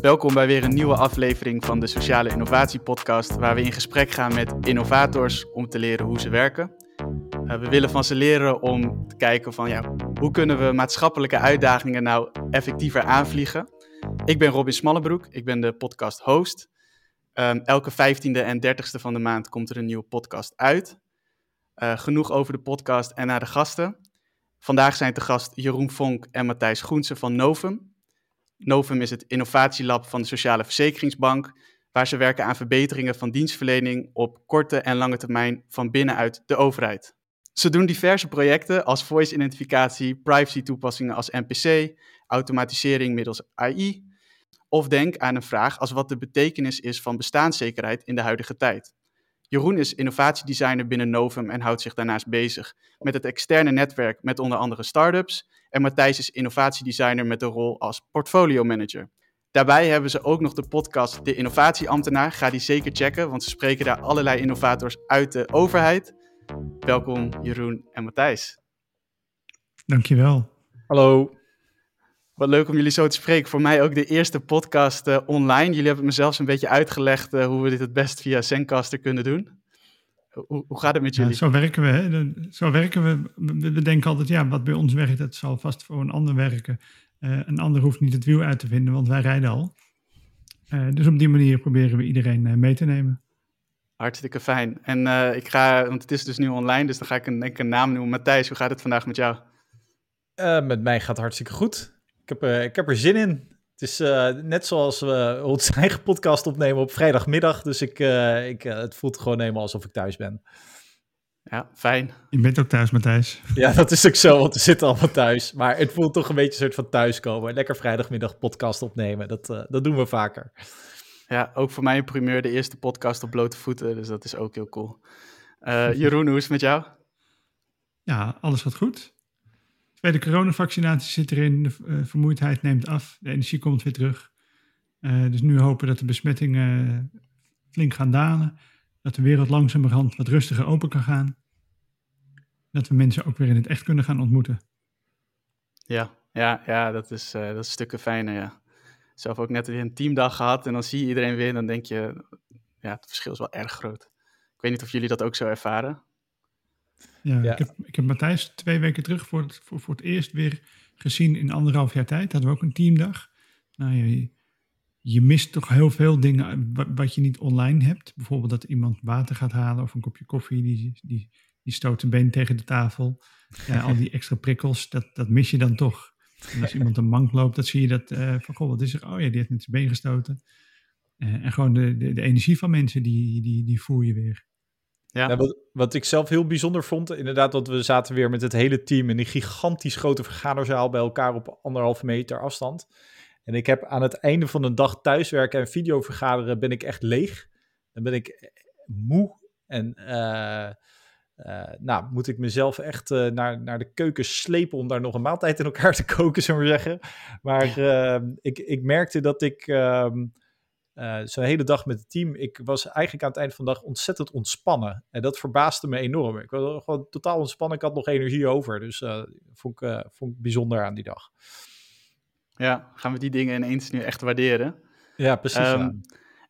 Welkom bij weer een nieuwe aflevering van de Sociale Innovatie Podcast, waar we in gesprek gaan met innovators om te leren hoe ze werken. Uh, we willen van ze leren om te kijken van ja, hoe kunnen we maatschappelijke uitdagingen nou effectiever aanvliegen. Ik ben Robin Smallebroek, ik ben de podcast host. Um, elke 15e en 30e van de maand komt er een nieuwe podcast uit. Uh, genoeg over de podcast en naar de gasten. Vandaag zijn te gast Jeroen Vonk en Matthijs Groensen van Novum. Novum is het innovatielab van de Sociale Verzekeringsbank, waar ze werken aan verbeteringen van dienstverlening op korte en lange termijn van binnenuit de overheid. Ze doen diverse projecten als voice-identificatie, privacy-toepassingen als NPC, automatisering middels AI, of denk aan een vraag als wat de betekenis is van bestaanszekerheid in de huidige tijd. Jeroen is innovatiedesigner binnen Novum en houdt zich daarnaast bezig met het externe netwerk met onder andere startups. En Matthijs is innovatiedesigner met de rol als portfolio manager. Daarbij hebben ze ook nog de podcast De Innovatieambtenaar. Ga die zeker checken, want ze spreken daar allerlei innovators uit de overheid. Welkom Jeroen en Matthijs. Dankjewel. Hallo. Wat leuk om jullie zo te spreken. Voor mij ook de eerste podcast uh, online. Jullie hebben me zelfs een beetje uitgelegd uh, hoe we dit het best via Zencaster kunnen doen. Hoe, hoe gaat het met jullie? Ja, zo werken we. Hè? Zo werken we. we. denken altijd, ja, wat bij ons werkt, dat zal vast voor een ander werken. Uh, een ander hoeft niet het wiel uit te vinden, want wij rijden al. dus op die manier proberen we iedereen mee te nemen. Hartstikke fijn. En ik ga, want het is dus nu online, dus dan ga ik een, denk ik een naam noemen. Matthijs, hoe gaat het vandaag met jou? met mij gaat het hartstikke goed. Ik heb, uh, ik heb er zin in. Het is uh, net zoals we onze eigen podcast opnemen op vrijdagmiddag. Dus ik, uh, ik, het voelt gewoon helemaal alsof ik thuis ben. Ja, fijn. Je bent ook thuis, Matthijs. Ja, dat is ook zo, want we zitten allemaal thuis. Maar het voelt toch een beetje een soort van thuiskomen. Lekker vrijdagmiddag podcast opnemen, dat, dat doen we vaker. Ja, ook voor mij een primeur, de eerste podcast op blote voeten. Dus dat is ook heel cool. Jeroen, hoe is het met jou? Ja, alles gaat goed. Bij de coronavaccinatie zit erin, de uh, vermoeidheid neemt af, de energie komt weer terug. Uh, dus nu hopen dat de besmettingen uh, flink gaan dalen, dat de wereld langzamerhand wat rustiger open kan gaan. Dat we mensen ook weer in het echt kunnen gaan ontmoeten. Ja, ja, ja dat, is, dat is stukken fijner, ja. Zelf ook net weer een teamdag gehad en dan zie je iedereen weer en dan denk je, ja, het verschil is wel erg groot. Ik weet niet of jullie dat ook zo ervaren. Ja, Ik, heb, ik heb Matthijs twee weken terug voor het, voor, voor het eerst weer gezien in anderhalf jaar tijd. Hadden we ook een teamdag. Nou, je, je mist toch heel veel dingen wat je niet online hebt. Bijvoorbeeld dat iemand water gaat halen of een kopje koffie, die, die, die stoot een been tegen de tafel. Ja, al die extra prikkels, dat, dat mis je dan toch. En als iemand een mank loopt, dan zie je dat uh, van, goh, wat is er? Oh ja, die heeft met zijn been gestoten. Uh, en gewoon de, de, de, energie van mensen, die, die, die voel je weer. Ja. wat, wat, ik zelf heel bijzonder vond, inderdaad, dat we zaten weer met het hele team in een gigantisch grote vergaderzaal bij elkaar op anderhalve meter afstand. En ik heb aan het einde van de dag thuiswerken en videovergaderen ben ik echt leeg. Dan ben ik eh, moe en uh, uh, nou, moet ik mezelf echt uh, naar, naar de keuken slepen om daar nog een maaltijd in elkaar te koken, zullen we zeggen. Maar ik, ik merkte dat ik ehm, uh, zo'n hele dag met het team. Ik was eigenlijk aan het eind van de dag ontzettend ontspannen. En dat verbaasde me enorm. Ik was gewoon totaal ontspannen. Ik had nog energie over. Dus uh, vond, ik, uh, vond ik bijzonder aan die dag. Ja, gaan we die dingen ineens nu echt waarderen? Ja, precies. Um, ja.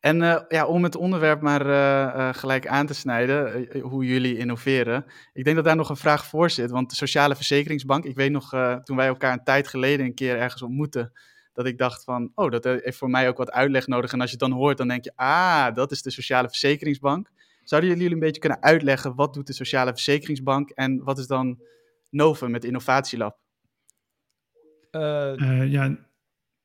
En ja, om het onderwerp maar gelijk aan te snijden, hoe jullie innoveren. Ik denk dat daar nog een vraag voor zit. Want de Sociale Verzekeringsbank, ik weet nog toen wij elkaar een tijd geleden een keer ergens ontmoetten dat ik dacht van, oh, dat heeft voor mij ook wat uitleg nodig. En als je het dan hoort, dan denk je, ah, dat is de Sociale Verzekeringsbank. Zouden jullie een beetje kunnen uitleggen, wat doet de Sociale Verzekeringsbank en wat is dan Novum met Innovatielab? Uh, uh, ja,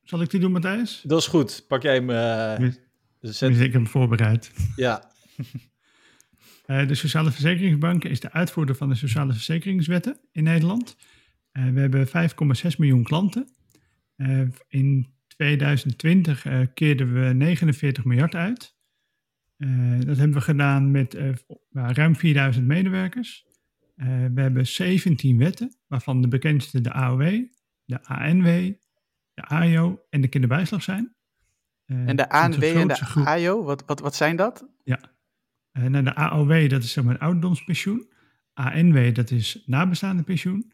zal ik die doen, Matthijs? Dat is goed. Pak jij hem. Uh, zet... Ik heb hem voorbereid. Ja. de Sociale Verzekeringsbank is de uitvoerder van de Sociale Verzekeringswetten in Nederland. we hebben 5,6 miljoen klanten. Uh, in 2020 uh, keerden we 49 miljard uit. Uh, dat hebben we gedaan met ruim 4000 medewerkers. we hebben 17 wetten, waarvan de bekendste de AOW, de ANW, de AIO en de kinderbijslag zijn. en de ANW en de AIO, wat, wat, wat zijn dat? Ja, nou, de AOW, dat is zeg maar ouderdomspensioen. ANW, dat is nabestaande pensioen.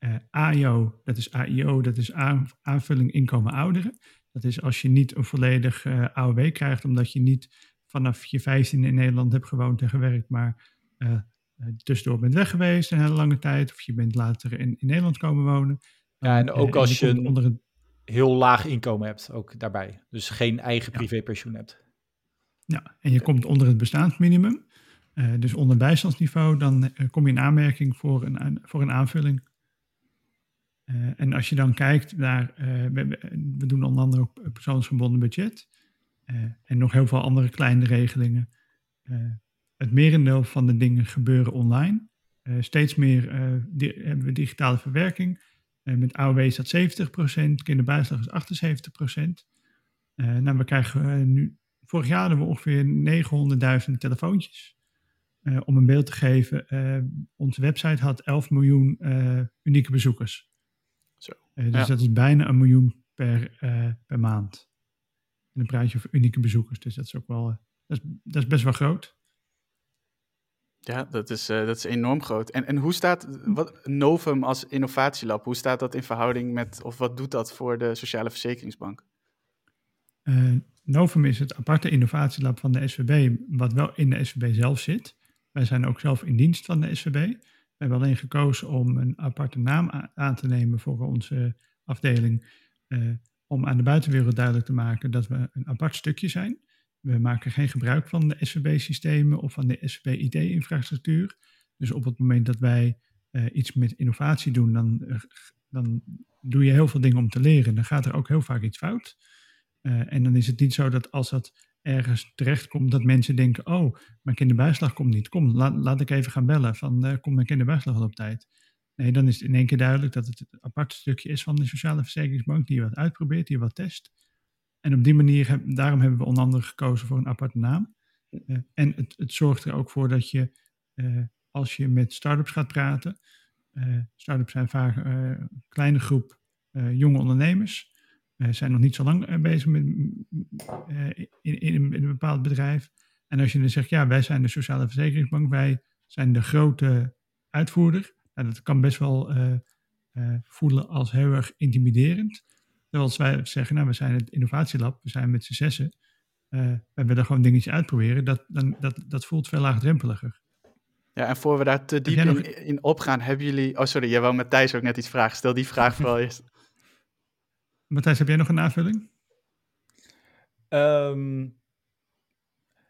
Uh, AIO, dat is AIO, dat is aanvulling inkomen ouderen. Dat is als je niet een volledig uh, AOW krijgt, omdat je niet vanaf je 15 in Nederland hebt gewoond en gewerkt, maar uh, tussendoor bent weg geweest een hele lange tijd, of je bent later in, in Nederland komen wonen. Ja, en ook als je een onder een heel laag inkomen hebt, ook daarbij. Dus geen eigen privépensioen hebt. Ja, en je komt onder het bestaansminimum, dus onder bijstandsniveau, dan kom je in aanmerking voor een, voor een aanvulling. Uh, en als je dan kijkt naar, uh, we, doen onder andere ook persoonsgebonden budget uh, en nog heel veel andere kleine regelingen. het merendeel van de dingen gebeuren online. steeds meer hebben we digitale verwerking. met AOW is dat 70%, kinderbijslag is 78%. nou, we krijgen nu, vorig jaar hadden we ongeveer 900.000 telefoontjes. om een beeld te geven, onze website had 11 miljoen unieke bezoekers. Zo. Uh, dus dat is bijna een miljoen per, uh, per maand. En dan praat je over unieke bezoekers. Dus dat is ook wel, uh, dat, is, dat is best wel groot. Ja, dat is, dat is enorm groot. En, en hoe staat wat, Novum als innovatielab, hoe staat dat in verhouding met, of wat doet dat voor de Sociale Verzekeringsbank? Novum is het aparte innovatielab van de SVB, wat wel in de SVB zelf zit. Wij zijn ook zelf in dienst van de SVB. We hebben alleen gekozen om een aparte naam aan te nemen voor onze afdeling. Uh, om aan de buitenwereld duidelijk te maken dat we een apart stukje zijn. We maken geen gebruik van de SVB-systemen of van de SVB-IT-infrastructuur. Dus op het moment dat wij uh, iets met innovatie doen, dan, uh, dan doe je heel veel dingen om te leren. Dan gaat er ook heel vaak iets fout. en dan is het niet zo dat als dat ergens terechtkomt dat mensen denken, oh, mijn kinderbijslag komt niet. Kom, laat, laat ik even gaan bellen van, uh, komt mijn kinderbijslag al op tijd? Nee, dan is het in één keer duidelijk dat het een apart stukje is van de Sociale Verzekeringsbank die wat uitprobeert, die wat test. En op die manier, daarom hebben we onder andere gekozen voor een aparte naam. Uh, en het, het, zorgt er ook voor dat je, uh, als je met start-ups gaat praten, start-ups zijn vaak een kleine groep jonge ondernemers, we zijn nog niet zo lang eh, bezig met, uh, in, in, een bepaald bedrijf. En als je dan zegt, ja, wij zijn de Sociale Verzekeringsbank, wij zijn de grote uitvoerder. Nou, dat kan best wel uh, voelen als heel erg intimiderend. Terwijl als wij zeggen, nou, we zijn het innovatielab, we zijn met z'n zessen. we willen gewoon dingetjes uitproberen. Dat, dan, dat, dat voelt veel laagdrempeliger. Ja, en voor we daar te diep in, in, opgaan, hebben jullie... Oh, sorry, jij wou met Thijs ook net iets vragen. Stel die vraag vooral eerst. Matthijs, heb jij nog een aanvulling? Um,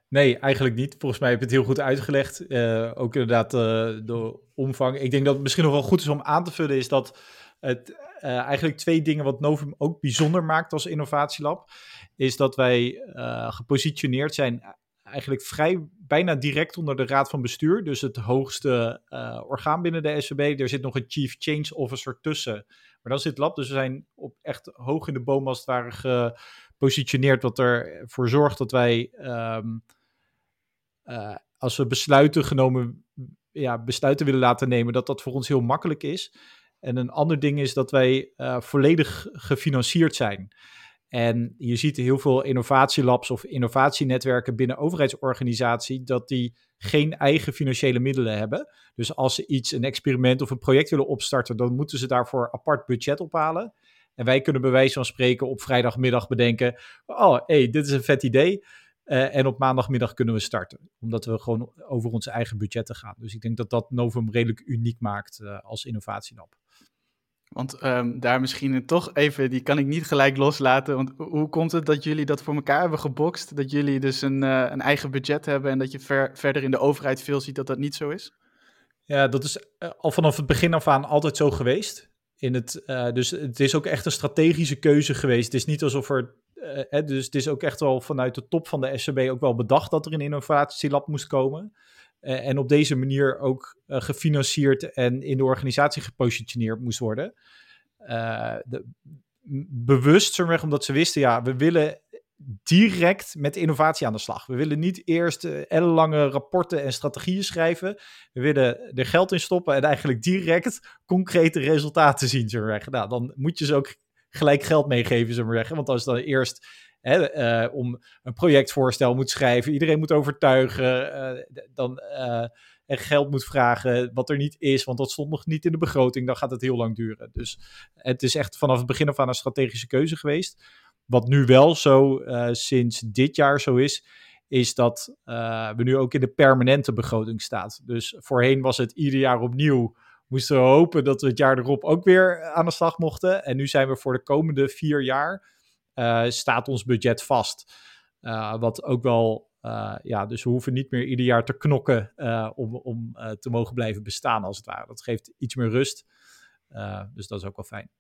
nee, eigenlijk niet. Volgens mij heb je het heel goed uitgelegd. Uh, ook inderdaad uh, de omvang. Ik denk dat het misschien nog wel goed is om aan te vullen, is dat het uh, eigenlijk twee dingen wat Novum ook bijzonder maakt als innovatielab, is dat wij gepositioneerd zijn eigenlijk vrij bijna direct onder de raad van bestuur. Dus het hoogste orgaan binnen de SVB. Er zit nog een chief change officer tussen. Maar dan zit lab, dus we zijn op echt hoog in de boom als het ware gepositioneerd, wat ervoor zorgt dat wij, ehm, eh, als we besluiten genomen, ja, besluiten willen laten nemen, dat dat voor ons heel makkelijk is. En een ander ding is dat wij uh, volledig gefinancierd zijn. En je ziet heel veel innovatielabs of innovatienetwerken binnen overheidsorganisatie dat die geen eigen financiële middelen hebben. Dus als ze iets, een experiment of een project willen opstarten, dan moeten ze daarvoor apart budget ophalen. En wij kunnen bij wijze van spreken op vrijdagmiddag bedenken: oh, hey, dit is een vet idee. Uh, en op maandagmiddag kunnen we starten, omdat we gewoon over onze eigen budgetten gaan. Dus ik denk dat dat Novum redelijk uniek maakt uh, als innovatielab. Want um, daar misschien toch even, die kan ik niet gelijk loslaten. Want hoe komt het dat jullie dat voor elkaar hebben gebokst? Dat jullie dus een, uh, een eigen budget hebben en dat je ver, verder in de overheid veel ziet dat dat niet zo is? Ja, dat is uh, al vanaf het begin af aan altijd zo geweest. In het, uh, dus het is ook echt een strategische keuze geweest. Het is niet alsof er. Eh, dus het is ook echt wel vanuit de top van de SCB ook wel bedacht dat er een innovatielab moest komen. Uh, en op deze manier ook uh, gefinancierd en in de organisatie gepositioneerd moest worden. Uh, de, bewust, omdat ze wisten, ja, we willen direct met innovatie aan de slag. We willen niet eerst ellenlange rapporten en strategieën schrijven. We willen er geld in stoppen en eigenlijk direct concrete resultaten zien. Maar. nou, dan moet je ze ook gelijk geld meegeven, zullen zeggen. Want als dan eerst uh, om een projectvoorstel moet schrijven, iedereen moet overtuigen, uh, dan uh, en geld moet vragen wat er niet is, want dat stond nog niet in de begroting, dan gaat het heel lang duren. Dus het is echt vanaf het begin af aan een strategische keuze geweest. Wat nu wel zo sinds dit jaar zo is, is dat we nu ook in de permanente begroting staan. Dus voorheen was het ieder jaar opnieuw moesten we hopen dat we het jaar erop ook weer aan de slag mochten. En nu zijn we voor de komende vier jaar, staat ons budget vast. Uh, wat ook wel, uh, ja, dus we hoeven niet meer ieder jaar te knokken om, om te mogen blijven bestaan als het ware. Dat geeft iets meer rust, dus dat is ook wel fijn.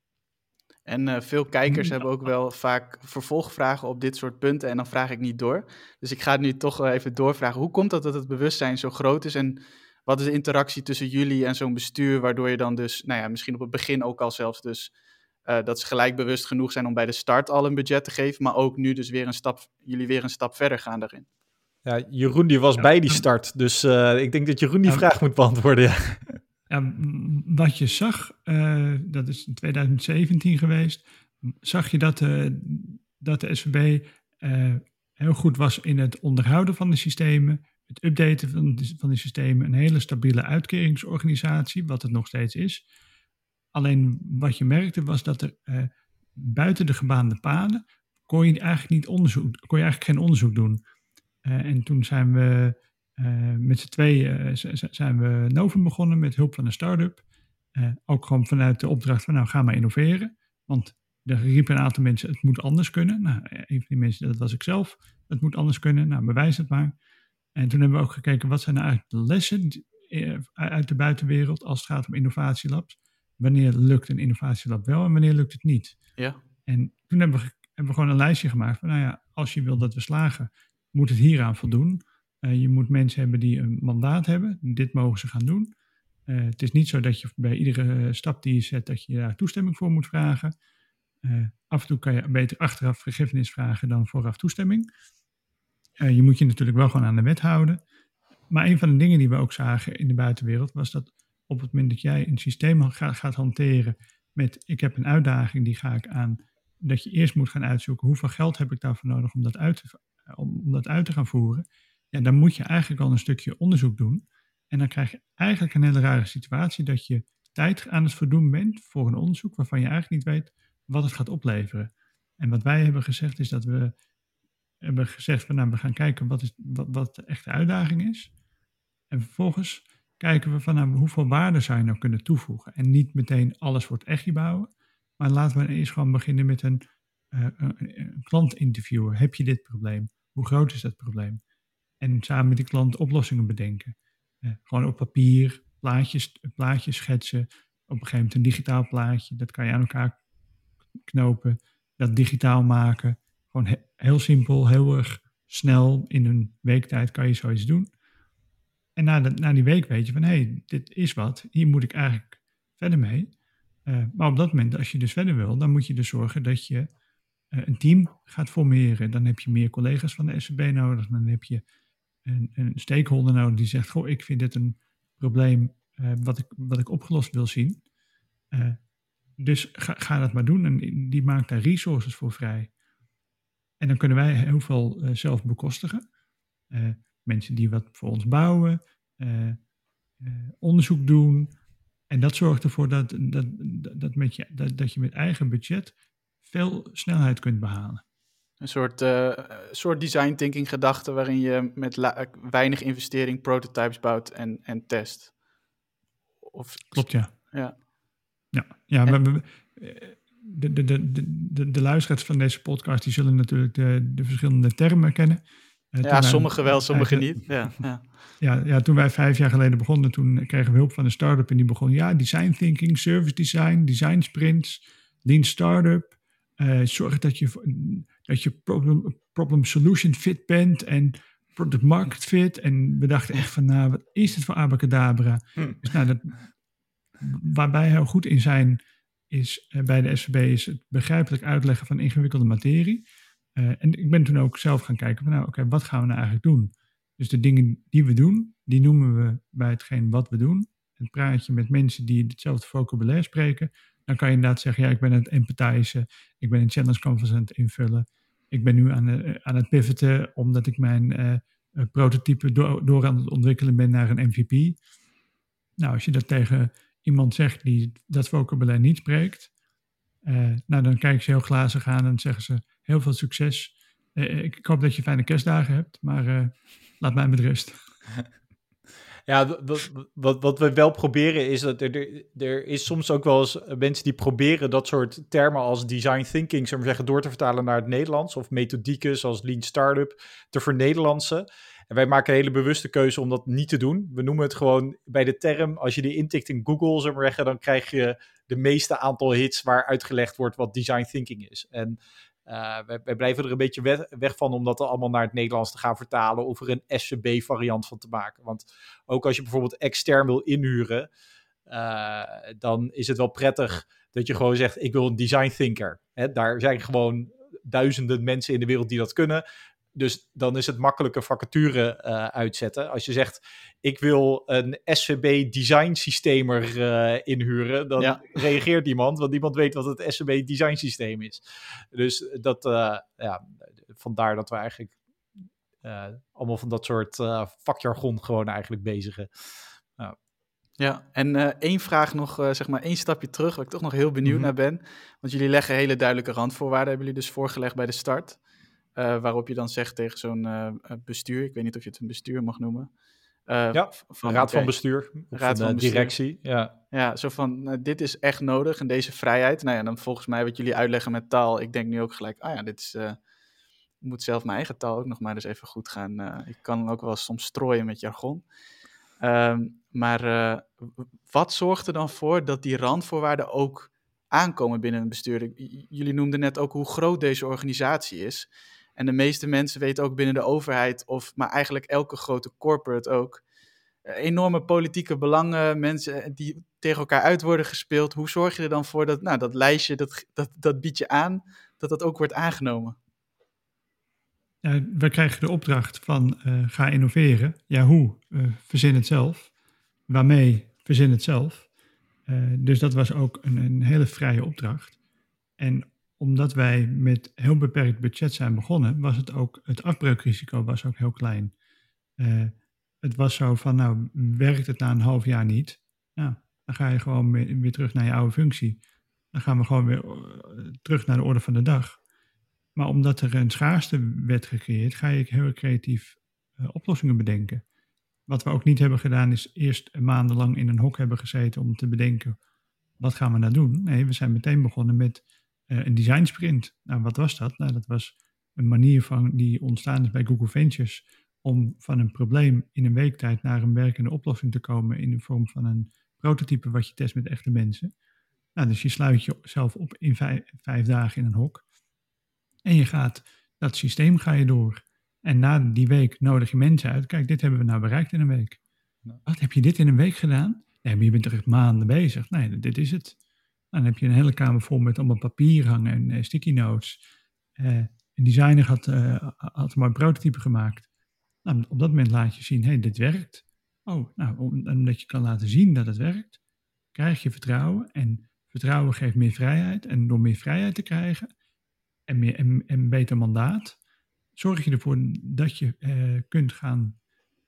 En veel kijkers hebben ook wel vaak vervolgvragen op dit soort punten en dan vraag ik niet door. Dus ik ga het nu toch even doorvragen. Hoe komt dat dat het bewustzijn zo groot is en wat is de interactie tussen jullie en zo'n bestuur, waardoor je dan dus, nou ja, misschien op het begin ook al zelfs dus, uh, dat ze gelijk bewust genoeg zijn om bij de start al een budget te geven, maar ook nu dus weer een stap, jullie weer een stap verder gaan daarin. Ja, Jeroen die was bij die start, dus uh, ik denk dat Jeroen die vraag moet beantwoorden. Ja. ja wat je zag, uh, dat is in 2017 geweest, zag je dat, dat de SVB heel goed was in het onderhouden van de systemen, het updaten van de, van die systemen een hele stabiele uitkeringsorganisatie, wat het nog steeds is. Alleen wat je merkte was dat er uh, buiten de gebaande paden kon je eigenlijk niet onderzoek, kon je eigenlijk geen onderzoek doen. Uh, en toen zijn we uh, met z'n tweeën zijn we Novum begonnen met hulp van een start-up. ook gewoon vanuit de opdracht van nou ga maar innoveren. Want er riepen een aantal mensen het moet anders kunnen. Nou, een van die mensen dat was ik zelf. Het moet anders kunnen. Nou bewijs het maar. En toen hebben we ook gekeken wat zijn nou eigenlijk de lessen eh, uit de buitenwereld als het gaat om innovatielabs. Wanneer lukt een innovatielab wel en wanneer lukt het niet? Ja. En toen hebben we, hebben we gewoon een lijstje gemaakt van, nou ja, als je wil dat we slagen, moet het hieraan voldoen. Uh, je moet mensen hebben die een mandaat hebben. Dit mogen ze gaan doen. Uh, het is niet zo dat je bij iedere stap die je zet, dat je daar toestemming voor moet vragen. Uh, af en toe kan je beter achteraf vergiffenis vragen dan vooraf toestemming. Je moet je natuurlijk wel gewoon aan de wet houden. Maar een van de dingen die we ook zagen in de buitenwereld was dat op het moment dat jij een systeem gaat, gaat hanteren met ik heb een uitdaging, die ga ik aan, dat je eerst moet gaan uitzoeken hoeveel geld heb ik daarvoor nodig om dat uit te, om, dat uit te gaan voeren. Ja, dan moet je eigenlijk al een stukje onderzoek doen. En dan krijg je eigenlijk een hele rare situatie dat je tijd aan het verdoen bent voor een onderzoek waarvan je eigenlijk niet weet wat het gaat opleveren. En wat wij hebben gezegd is dat we hebben gezegd van nou, we gaan kijken wat, is, wat, wat de echte uitdaging is. En vervolgens kijken we van nou, hoeveel waarde zou je nou kunnen toevoegen. En niet meteen alles voor het echtje bouwen. Maar laten we eerst gewoon beginnen met een, uh, een klant interviewen. Heb je dit probleem? Hoe groot is dat probleem? En samen met die klant oplossingen bedenken. Uh, gewoon op papier, plaatjes, plaatjes schetsen. Op een gegeven moment een digitaal plaatje. Dat kan je aan elkaar knopen. Dat digitaal maken. Gewoon heel simpel, heel erg snel. In een week tijd kan je zoiets doen. En na, na die week weet je van, hé, hey, dit is wat. Hier moet ik eigenlijk verder mee. Uh, maar op dat moment, als je dus verder wil, dan moet je dus zorgen dat je uh, een team gaat formeren. Dan heb je meer collega's van de SCB nodig. Dan heb je een, een stakeholder nodig die zegt, goh, ik vind dit een probleem uh, wat, ik, wat ik opgelost wil zien. dus ga, ga dat maar doen. En die maakt daar resources voor vrij. En dan kunnen wij heel veel zelf bekostigen. Mensen die wat voor ons bouwen, uh, onderzoek doen. En dat zorgt ervoor dat, dat, dat, met je, dat, dat je met eigen budget veel snelheid kunt behalen. Een soort, soort design thinking gedachte waarin je met weinig investering prototypes bouwt en, en test. Of, Klopt, ja. Ja, ja, ja en, we, de, de, de, de, de luisteraars van deze podcast die zullen natuurlijk de, de verschillende termen kennen. Uh, ja, sommige wel, sommige niet. Ja, ja. Ja, ja, toen wij vijf jaar geleden begonnen, toen kregen we hulp van een start-up en die begon, ja, design thinking, service design, design sprints, lean startup. Uh, zorg dat je, dat je problem, problem solution fit bent en product market fit. En we dachten echt van, nou, wat is dit voor abacadabra? Hm. Dus nou, dat, waar wij heel goed in zijn, is uh, bij de SVB is het begrijpelijk uitleggen van ingewikkelde materie. Uh, en ik ben toen ook zelf gaan kijken van nou oké, wat gaan we nou eigenlijk doen? Dus de dingen die we doen, die noemen we bij hetgeen wat we doen. Het praatje met mensen die hetzelfde vocabulaire spreken, dan kan je inderdaad zeggen, ja, ik ben aan het empathizen, ik ben een challenge canvas aan het invullen, ik ben nu aan, aan het pivoten omdat ik mijn uh, prototype door aan het ontwikkelen ben naar een MVP. Nou, als je dat tegen iemand zegt die dat vocabulaire niet spreekt, uh, nou, dan kijken ze heel glazig aan en zeggen ze heel veel succes. Uh, ik, hoop dat je fijne kerstdagen hebt, maar laat mij met rust. Ja, wat, wat, wat we wel proberen is dat er, er is soms ook wel eens mensen die proberen dat soort termen als design thinking, zullen we zeggen, door te vertalen naar het Nederlands. Of methodieken zoals lean startup te vernederlandsen. En wij maken een hele bewuste keuze om dat niet te doen. We noemen het gewoon bij de term, als je die intikt in Google, we zeggen, dan krijg je de meeste aantal hits waar uitgelegd wordt wat design thinking is. En uh, wij, blijven er een beetje weg, van om dat allemaal naar het Nederlands te gaan vertalen of er een SCB-variant van te maken. Want ook als je bijvoorbeeld extern wil inhuren, uh, dan is het wel prettig dat je gewoon zegt: Ik wil een design thinker. Hè, daar zijn gewoon duizenden mensen in de wereld die dat kunnen. Dus dan is het makkelijke vacature uh, uitzetten. Als je zegt, ik wil een SVB design systemer uh, inhuren, dan reageert iemand, want niemand weet wat het SVB design systeem is. Dus dat, uh, ja, vandaar dat we eigenlijk allemaal van dat soort vakjargon gewoon eigenlijk bezigen. Ja. Ja, en één vraag nog, zeg maar één stapje terug, waar ik toch nog heel benieuwd mm -hmm. naar ben. Want jullie leggen hele duidelijke randvoorwaarden, hebben jullie dus voorgelegd bij de start. Uh, waarop je dan zegt tegen zo'n uh, bestuur, ik weet niet of je het een bestuur mag noemen. Uh, ja, van, raad van bestuur, raad van directie. Ja, ja zo van, nou, dit is echt nodig en deze vrijheid. Nou ja, dan volgens mij wat jullie uitleggen met taal, ik denk nu ook gelijk, ah ja, dit is, ik moet zelf mijn eigen taal ook nog maar eens even goed gaan. ik kan ook wel soms strooien met jargon. Ehm, maar wat zorgt er dan voor dat die randvoorwaarden ook aankomen binnen een bestuur? Jullie noemden net ook hoe groot deze organisatie is. En de meeste mensen weten ook binnen de overheid, of maar eigenlijk elke grote corporate ook, eh, enorme politieke belangen, mensen die tegen elkaar uit worden gespeeld. Hoe zorg je er dan voor dat nou, dat lijstje, dat, dat, dat biedt je aan, dat dat ook wordt aangenomen? We krijgen de opdracht van uh, ga innoveren. Ja, hoe? Verzin het zelf. Waarmee? Verzin het zelf. Dus dat was ook een, een hele vrije opdracht. En omdat wij met heel beperkt budget zijn begonnen, was het ook, het afbreukrisico was ook heel klein. Uh, het was zo van, nou, werkt het na een half jaar niet? Nou, dan ga je gewoon weer, terug naar je oude functie. Dan gaan we gewoon weer uh, terug naar de orde van de dag. Maar omdat er een schaarste werd gecreëerd, ga je heel creatief uh, oplossingen bedenken. Wat we ook niet hebben gedaan, is eerst maandenlang in een hok hebben gezeten om te bedenken, wat gaan we nou doen? Nee, we zijn meteen begonnen met een design sprint. Nou, wat was dat? Nou, dat was een manier van, die ontstaan is bij Google Ventures om van een probleem in een week tijd naar een werkende oplossing te komen in de vorm van een prototype wat je test met echte mensen. Nou, dus je sluit jezelf op in vijf, vijf dagen in een hok en je gaat dat systeem ga je door. En na die week nodig je mensen uit. Kijk, dit hebben we nou bereikt in een week. Wat, heb je dit in een week gedaan? Nee, maar je bent er echt maanden bezig. Nee, dit is het. Dan heb je een hele kamer vol met allemaal papier hangen en uh, sticky notes. Uh, een designer had, uh, had een mooi prototype gemaakt. Nou, op dat moment laat je zien, hé, hey, dit werkt. Oh, nou, omdat je kan laten zien dat het werkt, krijg je vertrouwen. En vertrouwen geeft meer vrijheid. En door meer vrijheid te krijgen en, meer, en, en beter mandaat, zorg je ervoor dat je kunt gaan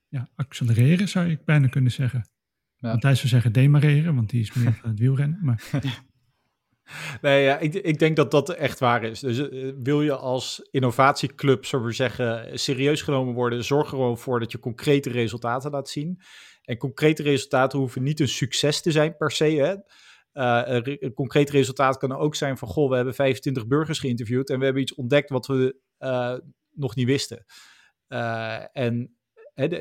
ja, accelereren, zou ik bijna kunnen zeggen. Ja. Want hij zou zeggen demareren, want die is meer van het wielrennen. Maar Nee, ja, ik, ik, denk dat dat echt waar is. Dus uh, wil je als innovatieclub, zullen we zeggen, serieus genomen worden, zorg er gewoon voor dat je concrete resultaten laat zien. En concrete resultaten hoeven niet een succes te zijn per se. Hè? Uh, een concreet resultaat kan ook zijn van, goh, we hebben 25 burgers geïnterviewd en we hebben iets ontdekt wat we uh, nog niet wisten. en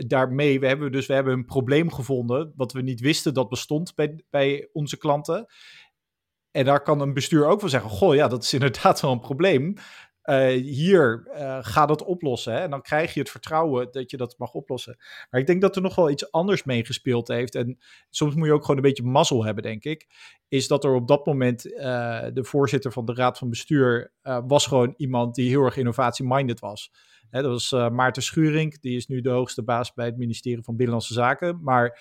daarmee we hebben dus we hebben een probleem gevonden wat we niet wisten dat bestond bij, bij onze klanten. En daar kan een bestuur ook wel zeggen: Goh, ja, dat is inderdaad wel een probleem. Uh, hier uh, ga dat oplossen. Hè? En dan krijg je het vertrouwen dat je dat mag oplossen. Maar ik denk dat er nog wel iets anders meegespeeld heeft. En soms moet je ook gewoon een beetje mazzel hebben, denk ik. Is dat er op dat moment uh, de voorzitter van de raad van bestuur was gewoon iemand die heel erg innovatie-minded was. Hè, dat was Maarten Schuring, die is nu de hoogste baas bij het ministerie van Binnenlandse Zaken. Maar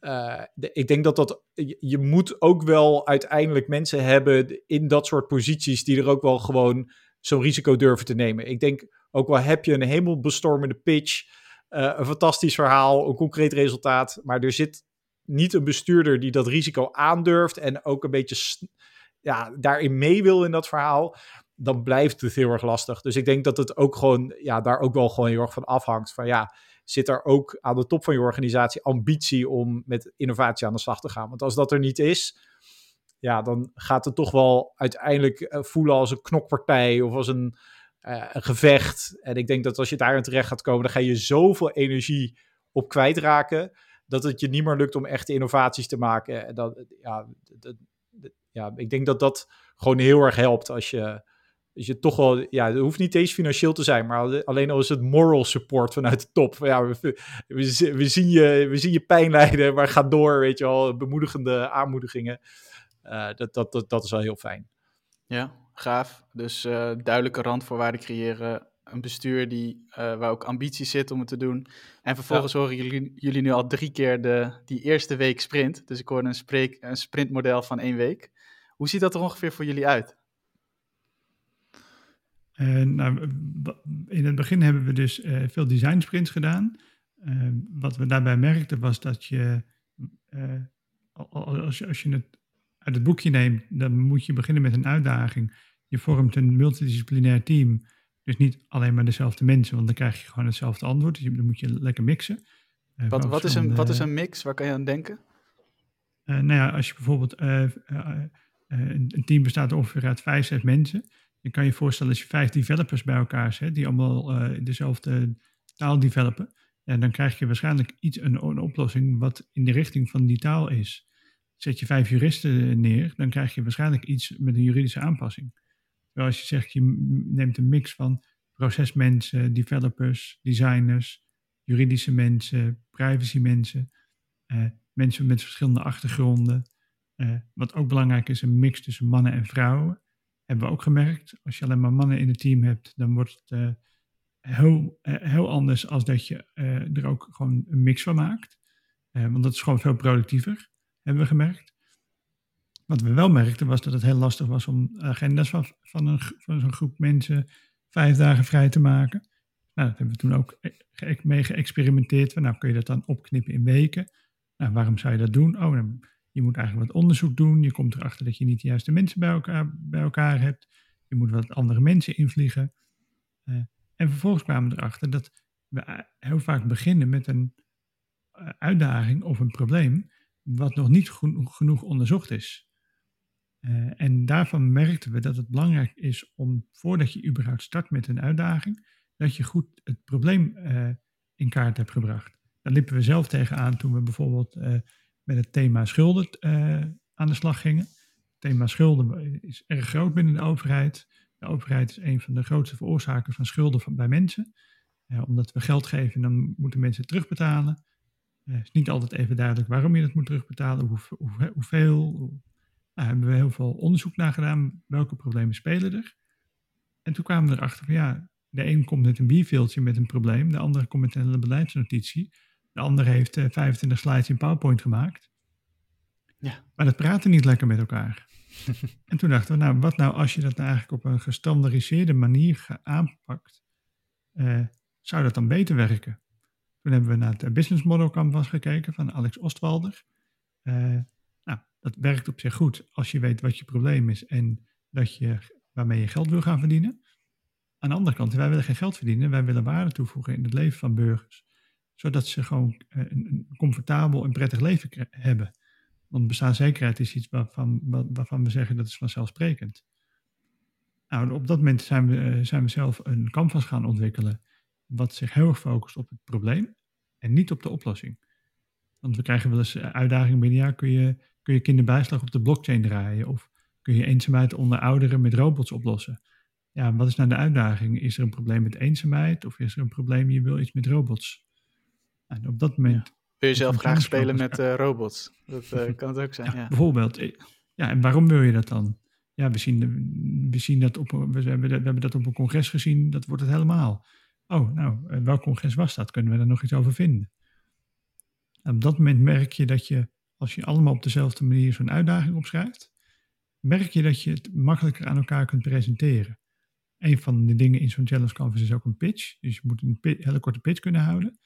uh, ik denk dat dat. Je, moet ook wel uiteindelijk mensen hebben in dat soort posities. die er ook wel gewoon zo'n risico durven te nemen. Ik denk ook wel heb je een hemelbestormende pitch. Uh, een fantastisch verhaal, een concreet resultaat. Maar er zit niet een bestuurder die dat risico aandurft. en ook een beetje ja, daarin mee wil in dat verhaal. dan blijft het heel erg lastig. Dus ik denk dat het ook gewoon. ja, daar ook wel gewoon heel erg van afhangt. Van ja zit er ook aan de top van je organisatie ambitie om met innovatie aan de slag te gaan. Want als dat er niet is, ja, dan gaat het toch wel uiteindelijk eh, voelen als een knokpartij of als een, uh, een gevecht. En ik denk dat als je daarin terecht gaat komen, dan ga je zoveel energie op kwijtraken. Dat het je niet meer lukt om echte innovaties te maken. En dat, ja, dat, ja, ik denk dat dat gewoon heel erg helpt als je, dus je toch wel, ja, het hoeft niet eens financieel te zijn, maar alleen al is het moral support vanuit de top. Ja, we, we, zien, je, we zien je pijn lijden, maar ga door, weet je wel, bemoedigende aanmoedigingen. Uh, dat, dat, dat, dat is wel heel fijn. Ja, gaaf. Dus uh, duidelijke randvoorwaarden creëren. Een bestuur die, uh, waar ook ambitie zit om het te doen. En vervolgens horen jullie, jullie nu al drie keer de, die eerste week sprint. Dus ik hoorde een, spreek, een sprintmodel van één week. Hoe ziet dat er ongeveer voor jullie uit? Uh, nou, in het begin hebben we dus uh, veel design sprints gedaan. Uh, wat we daarbij merkten was dat je, als je, als je het uit het boekje neemt, dan moet je beginnen met een uitdaging. Je vormt een multidisciplinair team. Dus niet alleen maar dezelfde mensen, want dan krijg je gewoon hetzelfde antwoord. Dus dan moet je lekker mixen. wat, wat, is een, wat is een mix? Waar kan je aan denken? nou ja, als je bijvoorbeeld een team bestaat ongeveer uit vijf, zes mensen. Je kan je voorstellen als je vijf developers bij elkaar zet, die allemaal uh, dezelfde taal developen, ja, dan krijg je waarschijnlijk iets, een, oplossing wat in de richting van die taal is. Zet je vijf juristen neer, dan krijg je waarschijnlijk iets met een juridische aanpassing. Terwijl als je zegt, je neemt een mix van procesmensen, developers, designers, juridische mensen, privacy mensen, uh, mensen met verschillende achtergronden. Uh, wat ook belangrijk is, een mix tussen mannen en vrouwen hebben we ook gemerkt. Als je alleen maar mannen in het team hebt, dan wordt het uh, heel, uh, heel anders als dat je uh, er ook gewoon een mix van maakt. want dat is gewoon veel productiever, hebben we gemerkt. Wat we wel merkten was dat het heel lastig was om agenda's van, van, een, van zo'n groep mensen vijf dagen vrij te maken. Nou, dat hebben we toen ook mee geëxperimenteerd. nou, kun je dat dan opknippen in weken? Nou, waarom zou je dat doen? Oh, dan je moet eigenlijk wat onderzoek doen. Je komt erachter dat je niet de juiste mensen bij elkaar, bij elkaar hebt. Je moet wat andere mensen invliegen. Uh, en vervolgens kwamen we erachter dat we heel vaak beginnen met een uh, uitdaging of een probleem wat nog niet genoeg onderzocht is. En daarvan merkten we dat het belangrijk is om, voordat je überhaupt start met een uitdaging, dat je goed het probleem in kaart hebt gebracht. Daar liepen we zelf tegenaan toen we bijvoorbeeld met het thema schulden uh, aan de slag gingen. Het thema schulden is erg groot binnen de overheid. De overheid is een van de grootste veroorzakers van schulden van, bij mensen. Uh, omdat we geld geven, dan moeten mensen terugbetalen. Het uh, is niet altijd even duidelijk waarom je dat moet terugbetalen, hoe, hoe, hoeveel. Hoe, nou, hebben we heel veel onderzoek naar gedaan. Welke problemen spelen er? En toen kwamen we erachter van ja, de een komt met een bierveeltje met een probleem, de andere komt met een beleidsnotitie. De ander heeft 25 eh, slides in PowerPoint gemaakt. Ja. Maar dat praten niet lekker met elkaar. en toen dachten we, nou, wat nou als je dat nou eigenlijk op een gestandardiseerde manier aanpakt? Uh, zou dat dan beter werken? Toen hebben we naar het Business Model Canvas gekeken van Alex Ostwalder. Uh, nou, dat werkt op zich goed als je weet wat je probleem is en dat je, waarmee je geld wil gaan verdienen. Aan de andere kant, wij willen geen geld verdienen, wij willen waarde toevoegen in het leven van burgers zodat ze gewoon eh, een, comfortabel en prettig leven hebben. Want bestaanszekerheid is iets waarvan, waarvan we zeggen dat is vanzelfsprekend. Nou, op dat moment zijn we, eh, zijn we zelf een canvas gaan ontwikkelen, wat zich heel erg focust op het probleem en niet op de oplossing. Want we krijgen wel eens eh, uitdagingen binnen, ja, kun je, kun je kinderbijslag op de blockchain draaien? Of kun je eenzaamheid onder ouderen met robots oplossen? Ja, wat is nou de uitdaging? Is er een probleem met eenzaamheid of is er een probleem, je wil iets met robots? En op dat moment. Wil je zelf graag spelen met uh, robots? Dat uh, kan het ook zijn. Ja, Bijvoorbeeld. Eh, ja, en waarom wil je dat dan? Ja, we zien, we zien dat op, we hebben, we hebben dat op een congres gezien, dat wordt het helemaal. Oh, nou, welk congres was dat? Kunnen we daar nog iets over vinden? op dat moment merk je dat je, als je allemaal op dezelfde manier zo'n uitdaging opschrijft, merk je dat je het makkelijker aan elkaar kunt presenteren. Een van de dingen in zo'n challenge canvas is ook een pitch. Dus je moet een hele korte pitch kunnen houden.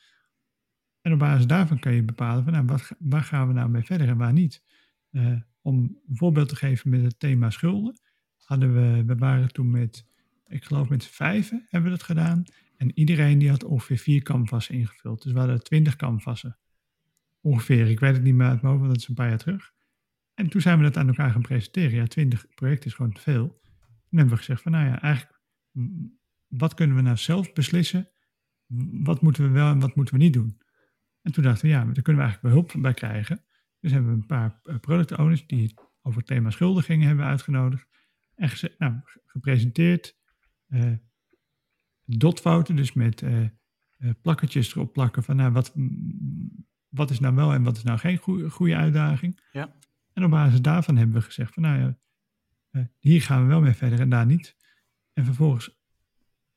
En op basis daarvan kan je bepalen van nou, wat, waar gaan we nou mee verder en waar niet. Uh, om een voorbeeld te geven met het thema schulden, hadden we, we waren toen met, ik geloof met vijven hebben we dat gedaan. En iedereen die had ongeveer vier canvassen ingevuld. Dus we hadden twintig canvassen. Ongeveer, ik weet het niet meer uit mijn hoofd, want dat is een paar jaar terug. En toen zijn we dat aan elkaar gaan presenteren. Ja, twintig projecten is gewoon te veel. En hebben we gezegd van, nou ja, eigenlijk, wat kunnen we nou zelf beslissen? Wat moeten we wel en wat moeten we niet doen? En toen dachten we, ja, daar kunnen we eigenlijk wel hulp bij krijgen. Dus hebben we een paar eh, product owners die over het thema schulden gingen, hebben uitgenodigd. En nou, gepresenteerd. Uh, dotfouten, dus met uh, uh, plakketjes erop plakken van nou, wat, wat is nou wel en wat is nou geen goede, goede uitdaging. Ja. En op basis daarvan hebben we gezegd van nou ja, hier gaan we wel mee verder en daar niet. En vervolgens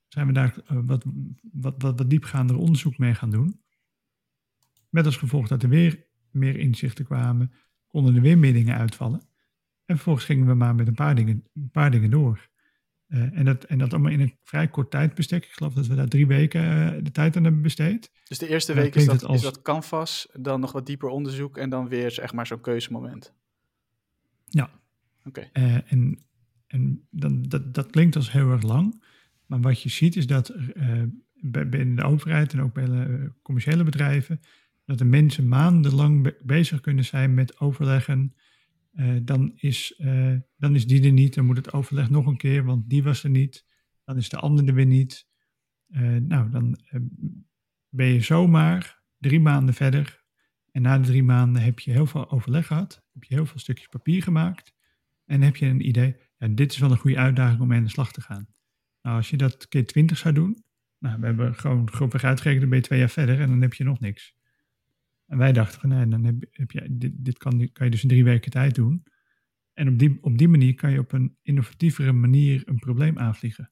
zijn we daar wat, wat, wat, wat diepgaander onderzoek mee gaan doen. Met als gevolg dat er weer meer inzichten kwamen, konden er weer meer dingen uitvallen. En vervolgens gingen we maar met een paar dingen, een paar dingen door. Uh, en, dat, en dat allemaal in een vrij kort tijdbestek. Ik geloof dat we daar drie weken uh, de tijd aan hebben besteed. Dus de eerste week is dat, als... is dat canvas, dan nog wat dieper onderzoek en dan weer zeg maar zo'n keuzemoment. Ja. Oké. Okay. Uh, en en dan, dat, dat klinkt als heel erg lang. Maar wat je ziet is dat binnen de overheid en ook bij de commerciële bedrijven dat de mensen maandenlang bezig kunnen zijn met overleggen. Uh, dan, is, uh, dan is die er niet, dan moet het overleg nog een keer, want die was er niet. Dan is de andere er weer niet. Uh, nou, dan ben je zomaar drie maanden verder. En na de drie maanden heb je heel veel overleg gehad. Heb je heel veel stukjes papier gemaakt. En heb je een idee, ja, dit is wel een goede uitdaging om mee aan de slag te gaan. Nou, als je dat keer twintig zou doen, nou, we hebben gewoon grofweg uitgerekend, dan ben je twee jaar verder en dan heb je nog niks. En wij dachten van, nee, dan heb, heb je, dit, dit kan, kan je dus in drie weken tijd doen. En op die, op die manier kan je op een innovatievere manier een probleem aanvliegen.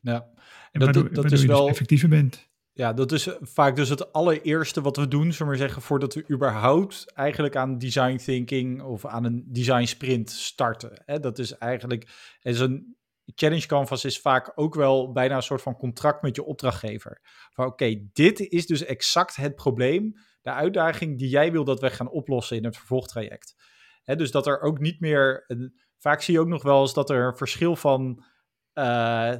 Ja, en dat, waardoor, dat is je dus wel... Effectiever bent. Ja, dat is vaak dus het allereerste wat we doen, zullen we zeggen, voordat we überhaupt eigenlijk aan design thinking of aan een design sprint starten. Dat is eigenlijk, is een challenge canvas is vaak ook wel bijna een soort van contract met je opdrachtgever. Van oké, dit is dus exact het probleem de uitdaging die jij wil dat we gaan oplossen in het vervolgtraject. dus dat er ook niet meer. vaak zie je ook nog wel eens dat er een verschil van. Uh,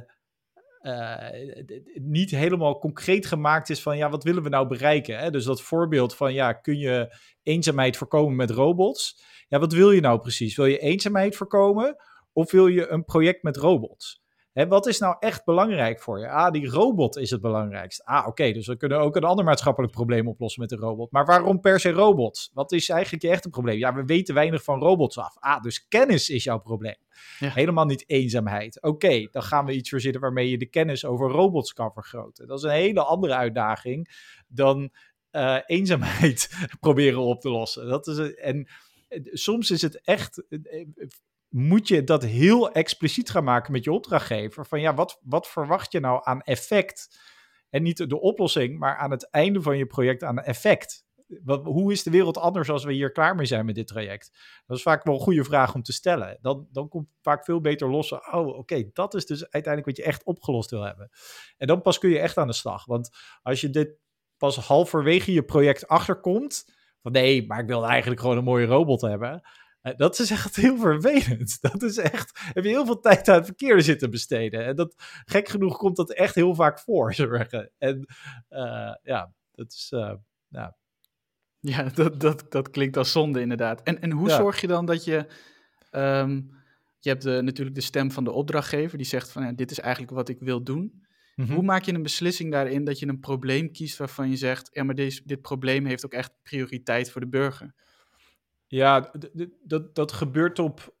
niet helemaal concreet gemaakt is van ja, wat willen we nou bereiken? Dus dat voorbeeld van ja, kun je eenzaamheid voorkomen met robots? Ja, wat wil je nou precies? Wil je eenzaamheid voorkomen of wil je een project met robots? Hè, wat is nou echt belangrijk voor je? Ah, die robot is het belangrijkst. Ah, oké, dus we kunnen ook een ander maatschappelijk probleem oplossen met een robot. Maar waarom per se robots? Wat is eigenlijk je echte probleem? Ja, we weten weinig van robots af. Ah, dus kennis is jouw probleem. Ja. Helemaal niet eenzaamheid. Oké, dan gaan we iets verzinnen waarmee je de kennis over robots kan vergroten. Dat is een hele andere uitdaging dan uh, eenzaamheid proberen op te lossen. Dat is, en eh, soms is het echt eh, moet je dat heel expliciet gaan maken met je opdrachtgever. Van ja, wat, wat verwacht je nou aan effect? En niet de oplossing, maar aan het einde van je project aan effect. Wat, hoe is de wereld anders als we hier klaar mee zijn met dit traject? Dat is vaak wel een goede vraag om te stellen. Dan, dan komt vaak veel beter los. Oh, oké, dat is dus uiteindelijk wat je echt opgelost wil hebben. En dan pas kun je echt aan de slag. Want als je dit pas halverwege je project achterkomt. Van nee, maar ik wil eigenlijk gewoon een mooie robot hebben dat is echt heel vervelend. Dat is echt. Heb je heel veel tijd aan het verkeer zitten besteden. En dat, gek genoeg komt dat echt heel vaak voor. Zeggen. En uh, ja, dat is. Uh, ja. ja, dat, dat, dat klinkt als zonde inderdaad. En, en hoe zorg je dan dat je. Um, je hebt de, natuurlijk de stem van de opdrachtgever die zegt van ja, dit is eigenlijk wat ik wil doen. Mm -hmm. Hoe maak je een beslissing daarin dat je een probleem kiest waarvan je zegt, ja, maar deze, dit probleem heeft ook echt prioriteit voor de burger? Ja, dat, dat gebeurt op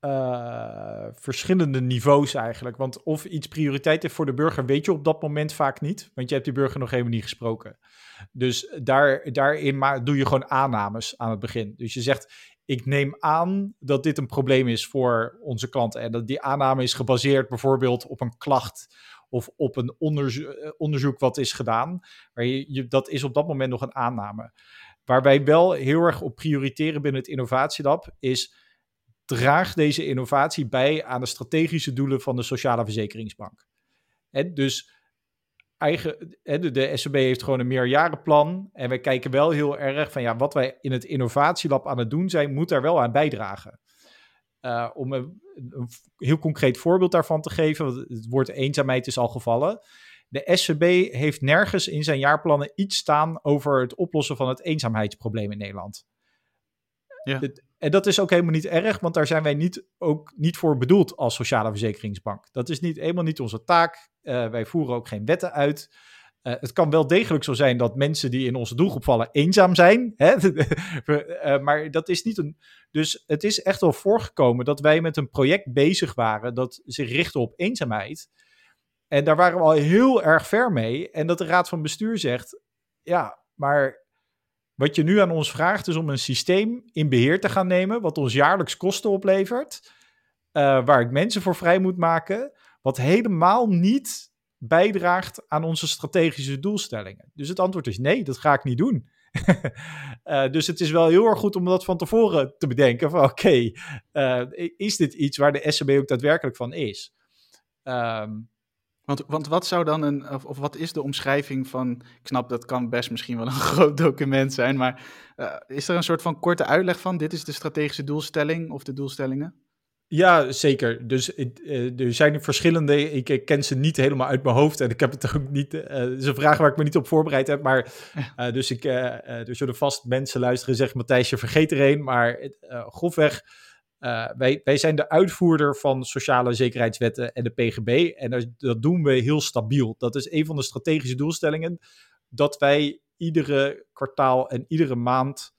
uh, verschillende niveaus eigenlijk. Want of iets prioriteit heeft voor de burger, weet je op dat moment vaak niet. Want je hebt die burger nog helemaal niet gesproken. Dus daar, daarin maar doe je gewoon aannames aan het begin. Dus je zegt, ik neem aan dat dit een probleem is voor onze klanten. En dat die aanname is gebaseerd bijvoorbeeld op een klacht of op een onderzo onderzoek wat is gedaan. Maar je, dat is op dat moment nog een aanname. Waar wij wel heel erg op prioriteren binnen het innovatielab is draag deze innovatie bij aan de strategische doelen van de Sociale Verzekeringsbank. En dus eigen, de, de heeft gewoon een meerjarenplan. En wij kijken wel heel erg van ja, wat wij in het innovatielab aan het doen zijn, moet daar wel aan bijdragen. Uh, om een, heel concreet voorbeeld daarvan te geven, het woord eenzaamheid is al gevallen. De SCB heeft nergens in zijn jaarplannen iets staan over het oplossen van het eenzaamheidsprobleem in Nederland. Ja. En dat is ook helemaal niet erg, want daar zijn wij niet, ook niet voor bedoeld als sociale verzekeringsbank. Dat is niet, helemaal niet onze taak. Uh, wij voeren ook geen wetten uit. Uh, het kan wel degelijk zo zijn dat mensen die in onze doelgroep vallen eenzaam zijn. Hè? uh, maar dat is niet een. Dus het is echt wel voorgekomen dat wij met een project bezig waren dat zich richtte op eenzaamheid. En daar waren we al heel erg ver mee. En dat de raad van bestuur zegt: ja, maar wat je nu aan ons vraagt is om een systeem in beheer te gaan nemen, wat ons jaarlijks kosten oplevert, uh, waar ik mensen voor vrij moet maken, wat helemaal niet bijdraagt aan onze strategische doelstellingen. Dus het antwoord is nee, dat ga ik niet doen. uh, dus het is wel heel erg goed om dat van tevoren te bedenken van oké, uh, is dit iets waar de SCB ook daadwerkelijk van is? Um, want, want wat zou dan een, of, of, wat is de omschrijving van, ik snap dat kan best misschien wel een groot document zijn, maar uh, is er een soort van korte uitleg van, dit is de strategische doelstelling of de doelstellingen? Ja, zeker. Dus uh, er zijn verschillende, ik, ik, ken ze niet helemaal uit mijn hoofd en ik heb het ook niet, uh, het is een vraag waar ik me niet op voorbereid heb, maar dus ik, er zullen vast mensen luisteren en zeggen, Matthijs, je vergeet er een, maar grofweg uh, wij, wij zijn de uitvoerder van sociale zekerheidswetten en de PGB. En dat, doen we heel stabiel. Dat is een van de strategische doelstellingen. Dat wij iedere kwartaal en iedere maand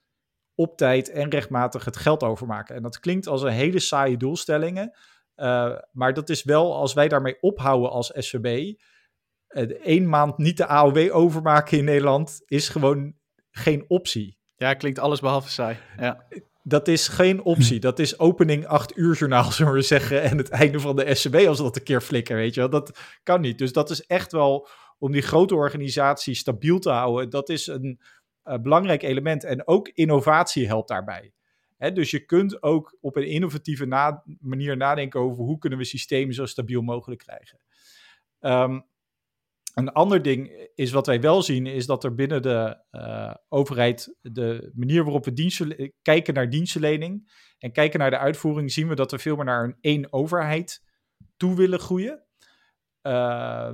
op tijd en rechtmatig het geld overmaken. En dat klinkt als een hele saaie doelstellingen. Uh, maar dat is wel, als wij daarmee ophouden als SVB. Uh, één maand niet de AOW overmaken in Nederland is gewoon geen optie. Ja, klinkt alles behalve saai. Ja dat is geen optie. Dat is opening 8 uur journaal, zullen we zeggen. En het einde van de SCB als dat een keer flikker, weet je wel. Dat kan niet. Dus dat is echt wel om die grote organisatie stabiel te houden. Dat is een uh, belangrijk element. En ook innovatie helpt daarbij. Dus je kunt ook op een innovatieve na manier nadenken over hoe kunnen we systemen zo stabiel mogelijk krijgen. Um, een ander ding is wat wij wel zien, is dat er binnen de uh, overheid de manier waarop we diensten, kijken naar dienstverlening en kijken naar de uitvoering, zien we dat we veel meer naar een één overheid toe willen groeien. Uh,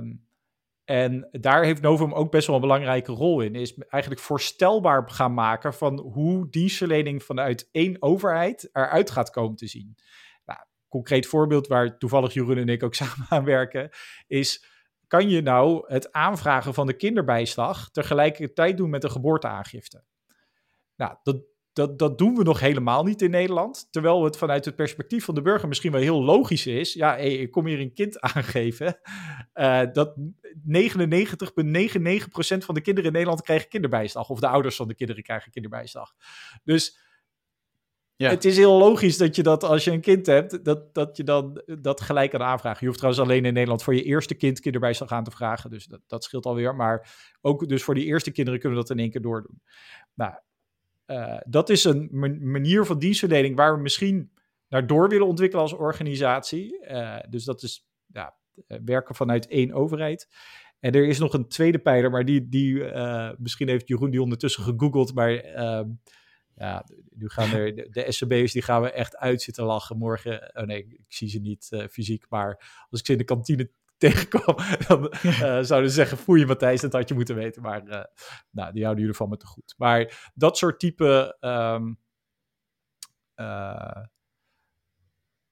en daar heeft Novum ook best wel een belangrijke rol in. Is eigenlijk voorstelbaar gaan maken van hoe dienstverlening vanuit één overheid eruit gaat komen te zien. Nou, concreet voorbeeld waar toevallig Jeroen en ik ook samen aan werken, is kan je nou het aanvragen van de kinderbijslag tegelijkertijd doen met de geboorteaangifte? Nou, dat, dat, dat doen we nog helemaal niet in Nederland. Terwijl het vanuit het perspectief van de burger misschien wel heel logisch is. Ja, ik kom hier een kind aangeven. Uh, dat 99,99% van de kinderen in Nederland krijgen kinderbijslag. Of de ouders van de kinderen krijgen kinderbijslag. Dus ja. Het is heel logisch dat je dat als je een kind hebt, dat, dat je dan dat gelijk aan aanvragen. Je hoeft trouwens alleen in Nederland voor je eerste kind kinderbijslag aan te vragen. Dus dat, dat scheelt alweer. Maar ook dus voor die eerste kinderen kunnen we dat in één keer doordoen. Nou, uh, dat is een manier van dienstverlening waar we misschien naar door willen ontwikkelen als organisatie. Uh, dus dat is ja, eh, werken vanuit één overheid. En er is nog een tweede pijler, maar die, die misschien heeft Jeroen die ondertussen gegoogeld, maar ehm, ja, nu gaan er de, de SCB's die gaan we echt uit zitten lachen morgen. Oh nee, ik zie ze niet uh, fysiek, maar als ik ze in de kantine tegenkwam, dan uh, zouden ze zeggen: Foei, Matthijs, dat had je moeten weten. Maar uh, nou, die houden jullie van me te goed. Maar dat soort type. Um,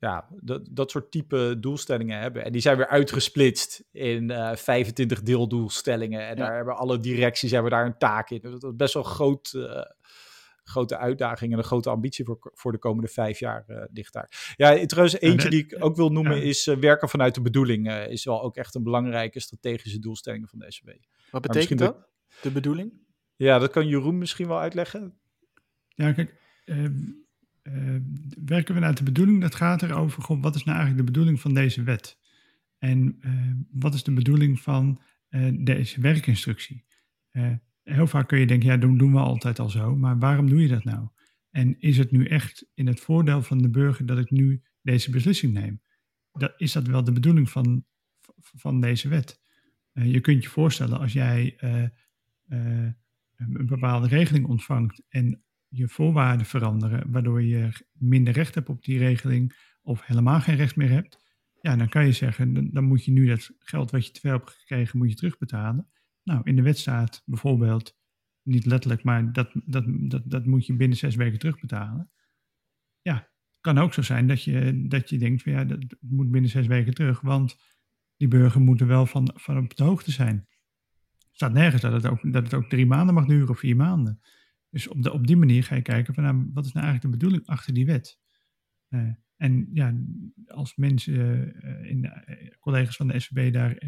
ja, dat, dat soort type doelstellingen hebben. En die zijn weer uitgesplitst in uh, 25 deeldoelstellingen. En ja. daar hebben alle directies hebben daar een taak in. Dat is best wel groot, uh, grote uitdaging en een grote ambitie voor, voor de komende vijf jaar uh, ligt daar. Ja, trouwens, eentje die ik ook wil noemen is uh, werken vanuit de bedoeling. Uh, is wel ook echt een belangrijke strategische doelstelling van de SB. Wat betekent dat, de, de bedoeling? Ja, dat kan Jeroen misschien wel uitleggen. Ja, kijk, ehm, werken vanuit de bedoeling, dat gaat erover, goh, wat is nou eigenlijk de bedoeling van deze wet? En wat is de bedoeling van deze werkinstructie? Heel vaak kun je denken, ja, doen, doen we altijd al zo, maar waarom doe je dat nou? En is het nu echt in het voordeel van de burger dat ik nu deze beslissing neem? Dat, is dat wel de bedoeling van, van deze wet? je kunt je voorstellen als jij een bepaalde regeling ontvangt en je voorwaarden veranderen, waardoor je minder recht hebt op die regeling of helemaal geen recht meer hebt, ja, dan kan je zeggen, dan, moet je nu dat geld wat je te veel hebt gekregen, moet je terugbetalen. Nou, in de wet staat bijvoorbeeld, niet letterlijk, maar dat, dat, dat, dat moet je binnen zes weken terugbetalen. Ja, het kan ook zo zijn dat je, dat je denkt, van, ja, dat moet binnen zes weken terug, want die burger moet er wel van, van op de hoogte zijn staat nergens dat het, ook, dat het ook drie maanden mag duren of vier maanden. Dus op, de, op die manier ga je kijken van nou, wat is nou eigenlijk de bedoeling achter die wet. Uh, en ja, als mensen, uh, in, uh, collega's van de SVB daar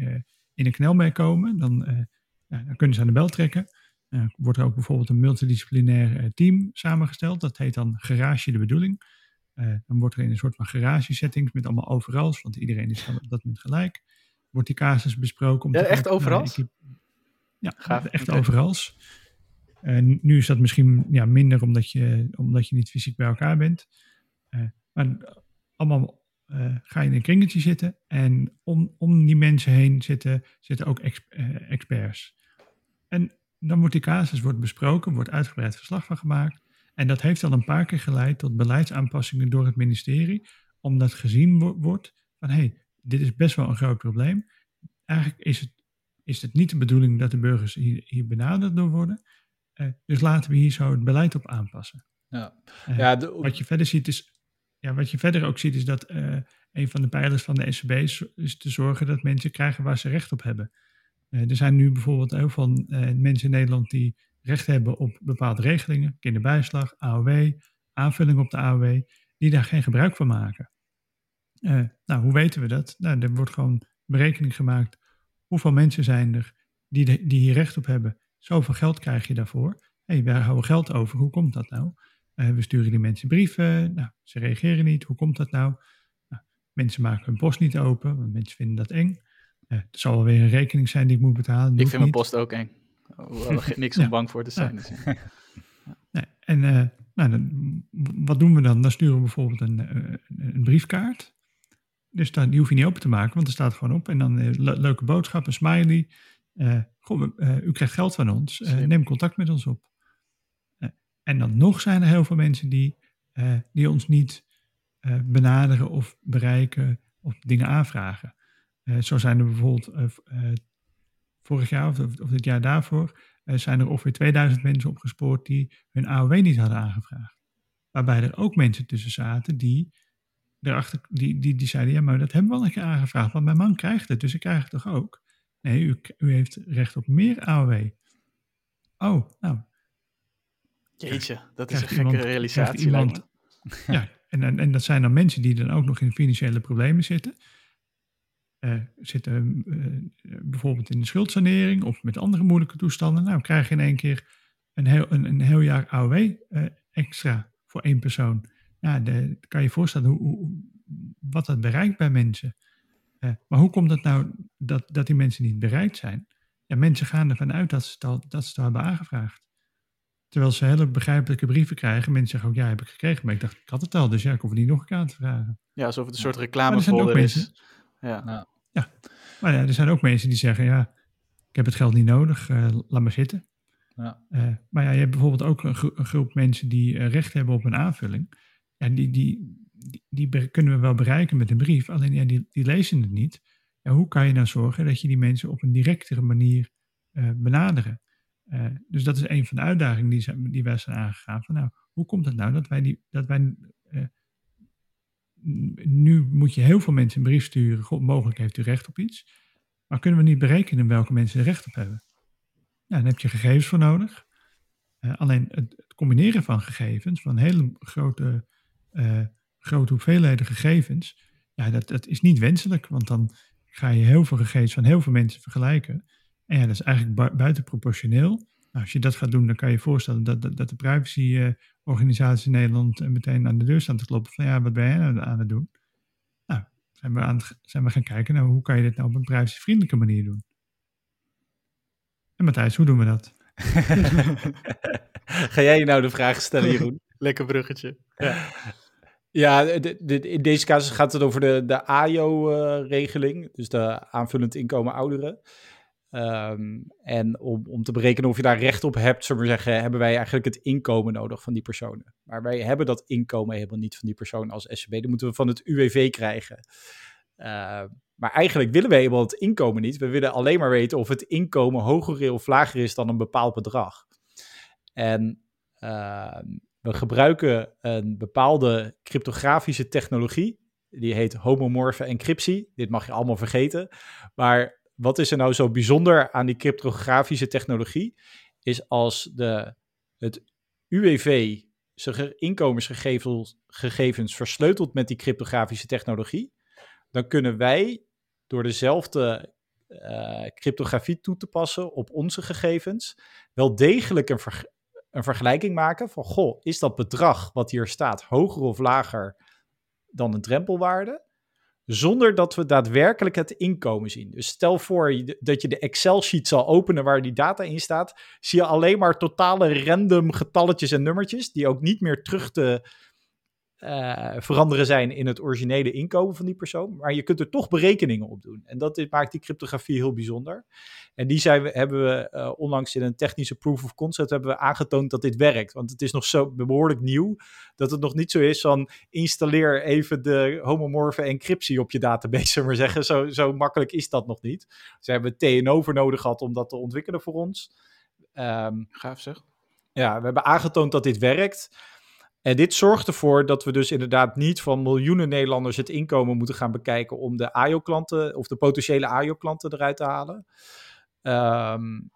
in een knel mee komen, dan, ja, dan kunnen ze aan de bel trekken. wordt er ook bijvoorbeeld een multidisciplinair team samengesteld. Dat heet dan Garage de Bedoeling. dan wordt er in een soort van garage settings met allemaal overals, want iedereen is op dat moment gelijk. Wordt die casus besproken. Om ja, echt overal? Ja, Gaaf. echt okay. overal. Uh, nu is dat misschien ja, minder omdat je, omdat je niet fysiek bij elkaar bent. Uh, maar allemaal uh, ga je in een kringetje zitten en om, om die mensen heen zitten, zitten ook ex, experts. En dan wordt die casus wordt besproken, wordt uitgebreid verslag van gemaakt. En dat heeft al een paar keer geleid tot beleidsaanpassingen door het ministerie, omdat gezien wo wordt van hé, hey, dit is best wel een groot probleem. Eigenlijk is het is het niet de bedoeling dat de burgers hier, hier benaderd door worden. Uh, dus laten we hier zo het beleid op aanpassen. Ja. Uh, ja, de... Wat je verder ziet is, ja, wat je verder ook ziet is dat uh, een van de pijlers van de SCB is, is, te zorgen dat mensen krijgen waar ze recht op hebben. Er zijn nu bijvoorbeeld heel veel mensen in Nederland die recht hebben op bepaalde regelingen, kinderbijslag, AOW, aanvulling op de AOW, die daar geen gebruik van maken. nou, hoe weten we dat? Nou, er wordt gewoon berekening gemaakt Hoeveel mensen zijn er die, die hier recht op hebben? Zoveel geld krijg je daarvoor. Hey, wij houden geld over. Hoe komt dat nou? We sturen die mensen brieven. Nou, ze reageren niet. Hoe komt dat nou? nou mensen maken hun post niet open, want mensen vinden dat eng. Uh, er zal wel weer een rekening zijn die ik moet betalen. Ik vind niet. mijn post ook eng. Hoewel er niks om bang voor te zijn. Ja. nee, en uh, nou, dan, wat doen we dan? Dan sturen we bijvoorbeeld een, een briefkaart. Dus dan, die hoef je niet open te maken, want er staat gewoon op. En dan uh, leuke boodschap, een smiley. Goh, u krijgt geld van ons. neem contact met ons op. en dan nog zijn er heel veel mensen die, die ons niet benaderen of bereiken of dingen aanvragen. Zo zijn er bijvoorbeeld vorig jaar of, of dit jaar daarvoor zijn er ongeveer 2000 mensen opgespoord die hun AOW niet hadden aangevraagd. Waarbij er ook mensen tussen zaten die daarachter, die, die, die zeiden, ja, maar dat hebben we al een keer aangevraagd, want mijn man krijgt het, dus ik krijg het toch ook? Nee, u, u heeft recht op meer AOW. Oh, nou. Jeetje, dat is een gekke realisatie. Iemand, ja, en, en, en, dat zijn dan mensen die dan ook nog in financiële problemen zitten. Uh, zitten uh, bijvoorbeeld in de schuldsanering of met andere moeilijke toestanden. Nou, krijg je in één keer een heel, een, een heel jaar AOW uh, extra voor één persoon ja, de, kan je je voorstellen hoe, hoe, wat dat bereikt bij mensen. Uh, maar hoe komt het nou dat, dat die mensen niet bereikt zijn? Ja, mensen gaan ervan uit dat ze het al, dat ze het al hebben aangevraagd. Terwijl ze hele begrijpelijke brieven krijgen. Mensen zeggen ook, ja, heb ik gekregen. Maar ik dacht, ik had het al, dus ja, ik hoef het niet nog een keer aan te vragen. Ja, alsof het een soort reclamefolder is. Ja. Nou. Ja, maar ja, er zijn ook mensen die zeggen, ja, ik heb het geld niet nodig, uh, laat maar zitten. Ja. Uh, maar ja, je hebt bijvoorbeeld ook een, gro een groep mensen die recht hebben op een aanvulling. Ja, die, die, die, die, kunnen we wel bereiken met een brief, alleen ja, die, die lezen het niet. Ja, hoe kan je nou zorgen dat je die mensen op een directere manier benaderen? Dus dat is een van de uitdagingen die, zijn, die wij zijn aangegaan. Van, nou, hoe komt het nou dat wij, die, dat wij nu moet je heel veel mensen een brief sturen. God, mogelijk heeft u recht op iets. Maar kunnen we niet berekenen welke mensen er recht op hebben? Ja, dan heb je gegevens voor nodig. alleen het, combineren van gegevens, van hele grote uh, grote hoeveelheden gegevens, ja, dat, dat is niet wenselijk, want dan ga je heel veel gegevens van heel veel mensen vergelijken. En ja, dat is eigenlijk buitenproportioneel. Nou, als je dat gaat doen, dan kan je je voorstellen dat, dat, dat de privacyorganisaties in Nederland eh, meteen aan de deur staan te kloppen van ja, wat ben jij nou aan het doen? Nou, zijn we, aan zijn we gaan kijken, nou, hoe kan je dit nou op een privacyvriendelijke manier doen? En Matthijs, hoe doen we dat? Ga jij je nou de vraag stellen, Jeroen? Lekker bruggetje. Ja. Ja, in deze casus gaat het over de, de AJO-regeling, dus de aanvullend inkomen ouderen. Ehm, en om, om te berekenen of je daar recht op hebt, zullen we zeggen, hebben wij eigenlijk het inkomen nodig van die personen. Maar wij hebben dat inkomen helemaal niet van die persoon als SCB. Dat moeten we van het UWV krijgen. Ehm, maar eigenlijk willen wij helemaal het inkomen niet. We willen alleen maar weten of het inkomen hoger of lager is dan een bepaald bedrag. En ehm, we gebruiken een bepaalde cryptografische technologie. Die heet homomorfe encryptie. Dit mag je allemaal vergeten. Maar wat is er nou zo bijzonder aan die cryptografische technologie? Is als de, het UWV zijn inkomensgegevens versleutelt met die cryptografische technologie, dan kunnen wij door dezelfde uh, cryptografie toe te passen op onze gegevens wel degelijk een, een vergelijking maken van, goh, is dat bedrag wat hier staat hoger of lager dan een drempelwaarde? Zonder dat we daadwerkelijk het inkomen zien. Dus stel voor dat je de Excel-sheet zal openen waar die data in staat. Zie je alleen maar totale random getalletjes en nummertjes. Die ook niet meer terug te uh, veranderen zijn in het originele inkomen van die persoon. Maar je kunt er toch berekeningen op doen. En dat maakt die cryptografie heel bijzonder. En die zijn we, hebben we uh, onlangs in een technische proof of concept hebben we aangetoond dat dit werkt. Want het is nog zo behoorlijk nieuw dat het nog niet zo is van installeer even de homomorfe encryptie op je database, maar zeggen. Zo, zo makkelijk is dat nog niet. Ze hebben TNO voor nodig gehad om dat te ontwikkelen voor ons. Um, Gaaf zeg. Ja, we hebben aangetoond dat dit werkt. En dit zorgt ervoor dat we dus inderdaad niet van miljoenen Nederlanders het inkomen moeten gaan bekijken om de AIO-klanten of de potentiële AIO-klanten eruit te halen. Um,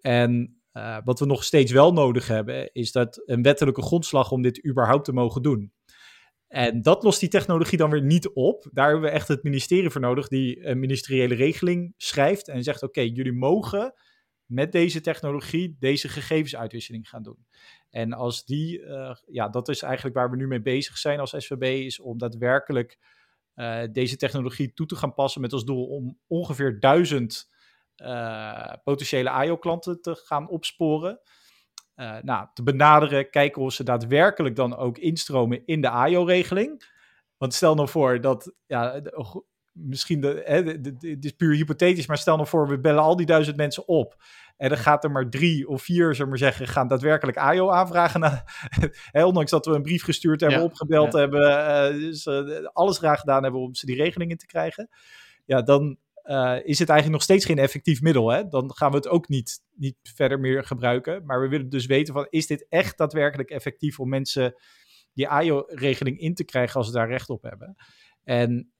en uh, wat we nog steeds wel nodig hebben, is dat een wettelijke grondslag om dit überhaupt te mogen doen. En dat lost die technologie dan weer niet op. Daar hebben we echt het ministerie voor nodig, die een ministeriële regeling schrijft en zegt: Oké, jullie mogen met deze technologie deze gegevensuitwisseling gaan doen. En als die, uh, ja, dat is eigenlijk waar we nu mee bezig zijn als SVB, is om daadwerkelijk uh, deze technologie toe te gaan passen met als doel om ongeveer duizend uh, potentiële IO-klanten te gaan opsporen. nou, te benaderen, kijken of ze daadwerkelijk dan ook instromen in de IO-regeling. Want stel nou voor dat, ja, misschien, de, hè, het is puur hypothetisch, maar stel nou voor, we bellen al die duizend mensen op. En dan gaat er maar drie of vier, zullen maar zeggen, gaan daadwerkelijk AIO aanvragen. hè, ondanks dat we een brief gestuurd hebben, opgebeld hebben, uh, dus, uh, alles graag gedaan hebben om ze die regelingen te krijgen. Ja, dan uh, is het eigenlijk nog steeds geen effectief middel. Hè? Dan gaan we het ook niet, niet verder meer gebruiken. Maar we willen dus weten van, is dit echt daadwerkelijk effectief om mensen die AIO-regeling in te krijgen als ze daar recht op hebben? En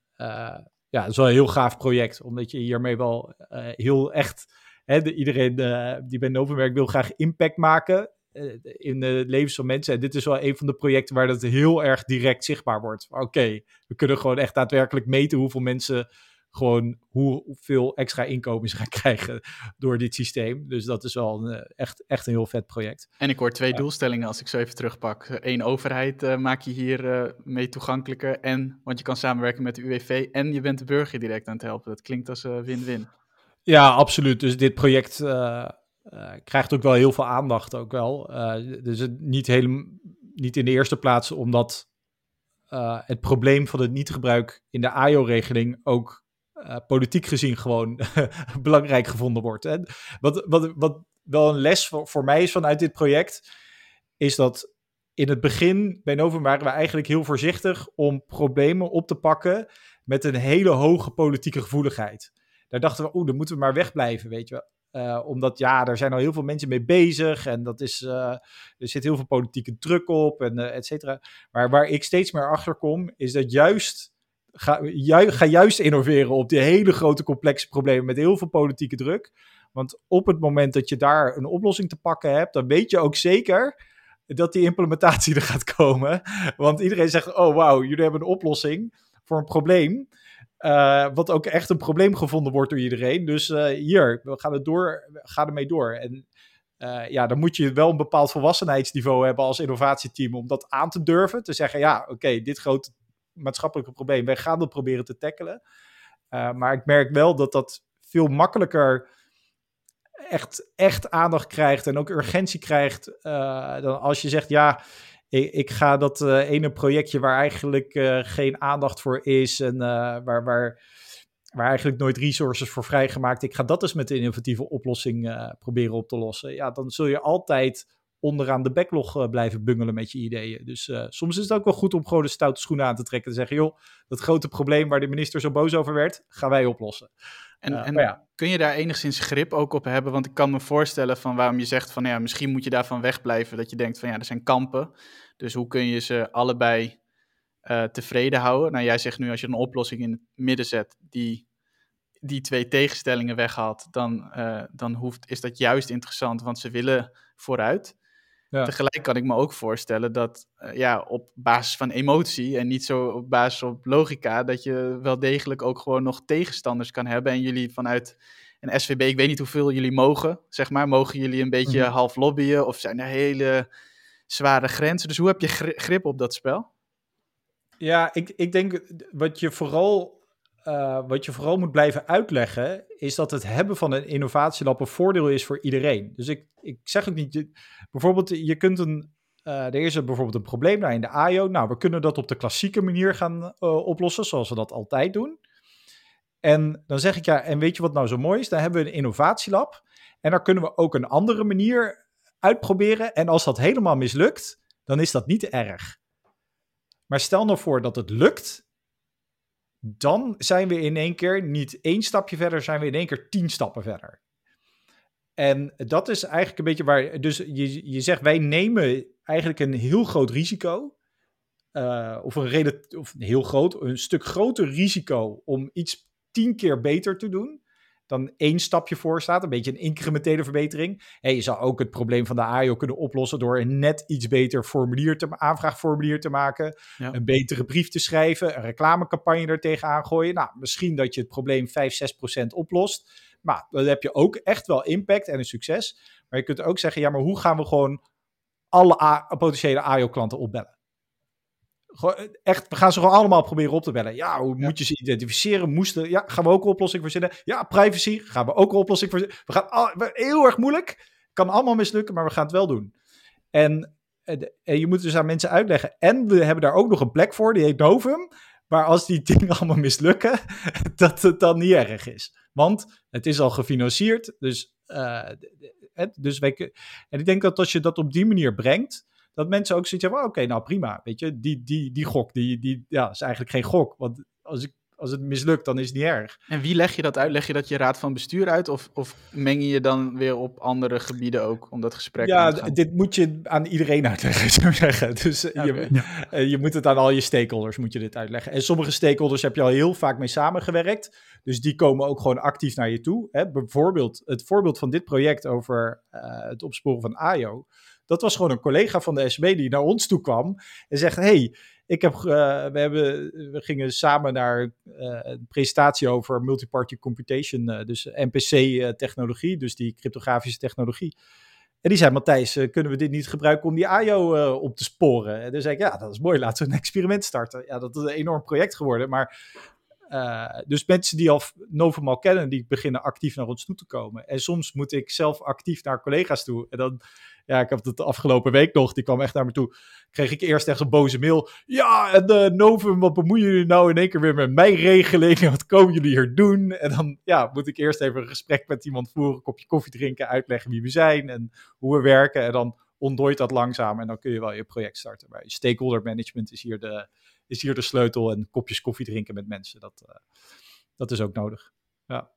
ja, het is wel een heel gaaf project, omdat je hiermee wel heel echt hè, de, iedereen uh, die bij Novum wil graag impact maken uh, in de levens van mensen. En dit is wel een van de projecten waar dat heel erg direct zichtbaar wordt. Oké, we kunnen gewoon echt daadwerkelijk meten hoeveel mensen gewoon hoeveel extra inkomens gaan krijgen door dit systeem. Dus dat is wel een, eh, echt, echt een heel vet project. En ik hoor twee doelstellingen als ik zo even terugpak. Eén overheid uh, maak je hier uh, mee toegankelijker. En, want je kan samenwerken met de UWV en je bent de burger direct aan het helpen. Dat klinkt als win-win. Ja, absoluut. Dus dit project krijgt ook wel heel veel aandacht. Ook wel. Dus niet, helemaal, niet in de eerste plaats omdat het probleem van het niet-gebruik in de AIO-regeling ook politiek gezien gewoon belangrijk gevonden wordt. Hè? Wat, wat, wat wel een les voor, voor mij is vanuit dit project, is dat in het begin bij Novum waren we eigenlijk heel voorzichtig om problemen op te pakken met een hele hoge politieke gevoeligheid daar dachten we, oeh, dan moeten we maar wegblijven, weet je wel. Uh, omdat ja, daar zijn al heel veel mensen mee bezig en dat is, uh, er zit heel veel politieke druk op en et cetera. Maar waar ik steeds meer achter kom, is dat juist, ga, ju, ga juist innoveren op die hele grote complexe problemen met heel veel politieke druk. Want op het moment dat je daar een oplossing te pakken hebt, dan weet je ook zeker dat die implementatie er gaat komen. Want iedereen zegt, oh wauw, jullie hebben een oplossing voor een probleem. Uh, wat ook echt een probleem gevonden wordt door iedereen. Dus uh, hier, we gaan, het door, gaan ermee door. En uh, ja, dan moet je wel een bepaald volwassenheidsniveau hebben als innovatieteam om dat aan te durven. Te zeggen, ja, oké, dit grote maatschappelijke probleem, wij gaan dat proberen te tackelen. maar ik merk wel dat dat veel makkelijker echt, echt aandacht krijgt en ook urgentie krijgt. dan als je zegt, ja, ik, ik ga dat ene projectje waar eigenlijk geen aandacht voor is en waar, waar, waar eigenlijk nooit resources voor vrijgemaakt. Ik ga dat eens met een innovatieve oplossing proberen op te lossen. Ja, dan zul je altijd onderaan de backlog uh, blijven bungelen met je ideeën. Dus uh, soms is het ook wel goed om gewoon de stoute schoenen aan te trekken. En te zeggen, joh, dat grote probleem waar de minister zo boos over werd, gaan wij oplossen. En, uh, en ja. kun je daar enigszins grip ook op hebben? Want ik kan me voorstellen van waarom je zegt van, ja, misschien moet je daarvan wegblijven. Dat je denkt van, ja, er zijn kampen. Dus hoe kun je ze allebei tevreden houden? Nou, jij zegt nu, als je een oplossing in het midden zet die die twee tegenstellingen weghaalt, dan, dan hoeft, is dat juist interessant, want ze willen vooruit. Tegelijk kan ik me ook voorstellen dat uh, ja, op basis van emotie en niet zo op basis op logica, dat je wel degelijk ook gewoon nog tegenstanders kan hebben. En jullie vanuit een SVB, ik weet niet hoeveel jullie mogen, zeg maar. Mogen jullie een beetje mhm. half lobbyen of zijn er hele zware grenzen? Dus hoe heb je grip op dat spel? Ja, ik, ik denk wat je vooral uh, wat je vooral moet blijven uitleggen, is dat het hebben van een innovatielab een voordeel is voor iedereen. Dus ik, ik zeg ook niet, bijvoorbeeld, je kunt een, uh, er is bijvoorbeeld een probleem daar in de AIO. Nou, we kunnen dat op de klassieke manier gaan uh, oplossen, zoals we dat altijd doen. En dan zeg ik ja, en weet je wat nou zo mooi is? Dan hebben we een innovatielab en daar kunnen we ook een andere manier uitproberen. En als dat helemaal mislukt, dan is dat niet erg. Maar stel nou voor dat het lukt dan zijn we in één keer niet één stapje verder, zijn we in één keer tien stappen verder. En dat is eigenlijk een beetje waar. Dus je, je zegt, wij nemen eigenlijk een heel groot risico. Uh, of een reden, of heel groot, een stuk groter risico om iets tien keer beter te doen dan één stapje voor staat. Een beetje een incrementele verbetering. En je zou ook het probleem van de AIO kunnen oplossen door een net iets beter formulier te, aanvraagformulier te maken. Een betere brief te schrijven. Een reclamecampagne er tegenaan gooien. Nou, misschien dat je het probleem 5, 6 procent oplost. Maar dan heb je ook echt wel impact en een succes. Maar je kunt ook zeggen, ja, maar hoe gaan we gewoon alle potentiële AIO-klanten opbellen? Echt, we gaan ze gewoon allemaal proberen op te bellen. Ja, hoe moet je ze identificeren? Moesten, ja, gaan we ook een oplossing verzinnen? Ja, privacy, gaan we ook een oplossing verzinnen? We gaan al, heel erg moeilijk. Kan allemaal mislukken, maar we gaan het wel doen. En, en je moet dus aan mensen uitleggen. En we hebben daar ook nog een plek voor, die heet Novum. Maar als die dingen allemaal mislukken, dat het dan niet erg is. Want het is al gefinancierd. Dus, uh, dus wij, en ik denk dat als je dat op die manier brengt, dat mensen ook zoiets hebben, oh, oké, nou prima, weet je, die, die, die gok, die, die ja, is eigenlijk geen gok, want als, ik, als het mislukt, dan is het niet erg. En wie leg je dat uit? Leg je dat je raad van bestuur uit of, of meng je je dan weer op andere gebieden ook om dat gesprek ja, te gaan? dit moet je aan iedereen uitleggen, zou ik zeggen. Dus je, eh, je moet het aan al je stakeholders moet je dit uitleggen. En sommige stakeholders heb je al heel vaak mee samengewerkt, dus die komen ook gewoon actief naar je toe. Hè? Bijvoorbeeld het voorbeeld van dit project over uh, het opsporen van AIO dat was gewoon een collega van de SB die naar ons toe kwam en zegt: Hey, ik heb, uh, we, hebben, we gingen samen naar uh, een presentatie over multiparty computation, uh, dus MPC-technologie, dus die cryptografische technologie. En die zei: Matthijs, kunnen we dit niet gebruiken om die AIO op te sporen? En toen zei ik: Ja, dat is mooi, laten we een experiment starten. Ja, dat is een enorm project geworden, maar. dus mensen die al Novum al kennen, die beginnen actief naar ons toe te komen. En soms moet ik zelf actief naar collega's toe. En dan ja, ik heb het de afgelopen week nog, die kwam echt naar me toe. Kreeg ik eerst echt zo'n boze mail. Ja, en de Novum, wat bemoeien jullie nou in één keer weer met mijn regelingen? Wat komen jullie hier doen? En dan ja, moet ik eerst even een gesprek met iemand voeren, een kopje koffie drinken, uitleggen wie we zijn en hoe we werken. En dan ontdooit dat langzaam en dan kun je wel je project starten. Maar stakeholder management is hier de, is hier de sleutel en kopjes koffie drinken met mensen. Dat, uh, dat is ook nodig. Ja.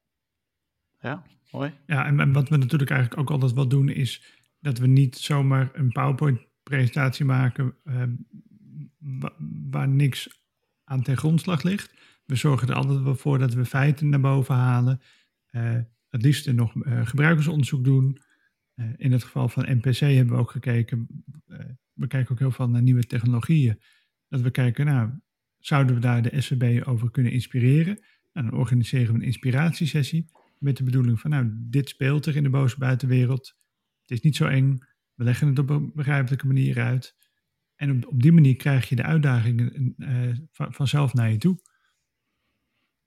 Ja, mooi. Ja, en, en, wat we natuurlijk eigenlijk ook altijd wel doen is dat we niet zomaar een PowerPoint-presentatie maken uh, waar niks aan ten grondslag ligt. We zorgen er altijd wel voor dat we feiten naar boven halen. Uh, het liefst nog uh, gebruikersonderzoek doen. in het geval van NPC hebben we ook gekeken. we kijken ook heel veel naar nieuwe technologieën. Dat we kijken, nou, zouden we daar de SVB over kunnen inspireren? En nou, dan organiseren we een inspiratiesessie met de bedoeling van, nou, dit speelt er in de boze buitenwereld. Het is niet zo eng. We leggen het op een begrijpelijke manier uit. En op, op die manier krijg je de uitdagingen uh, vanzelf naar je toe.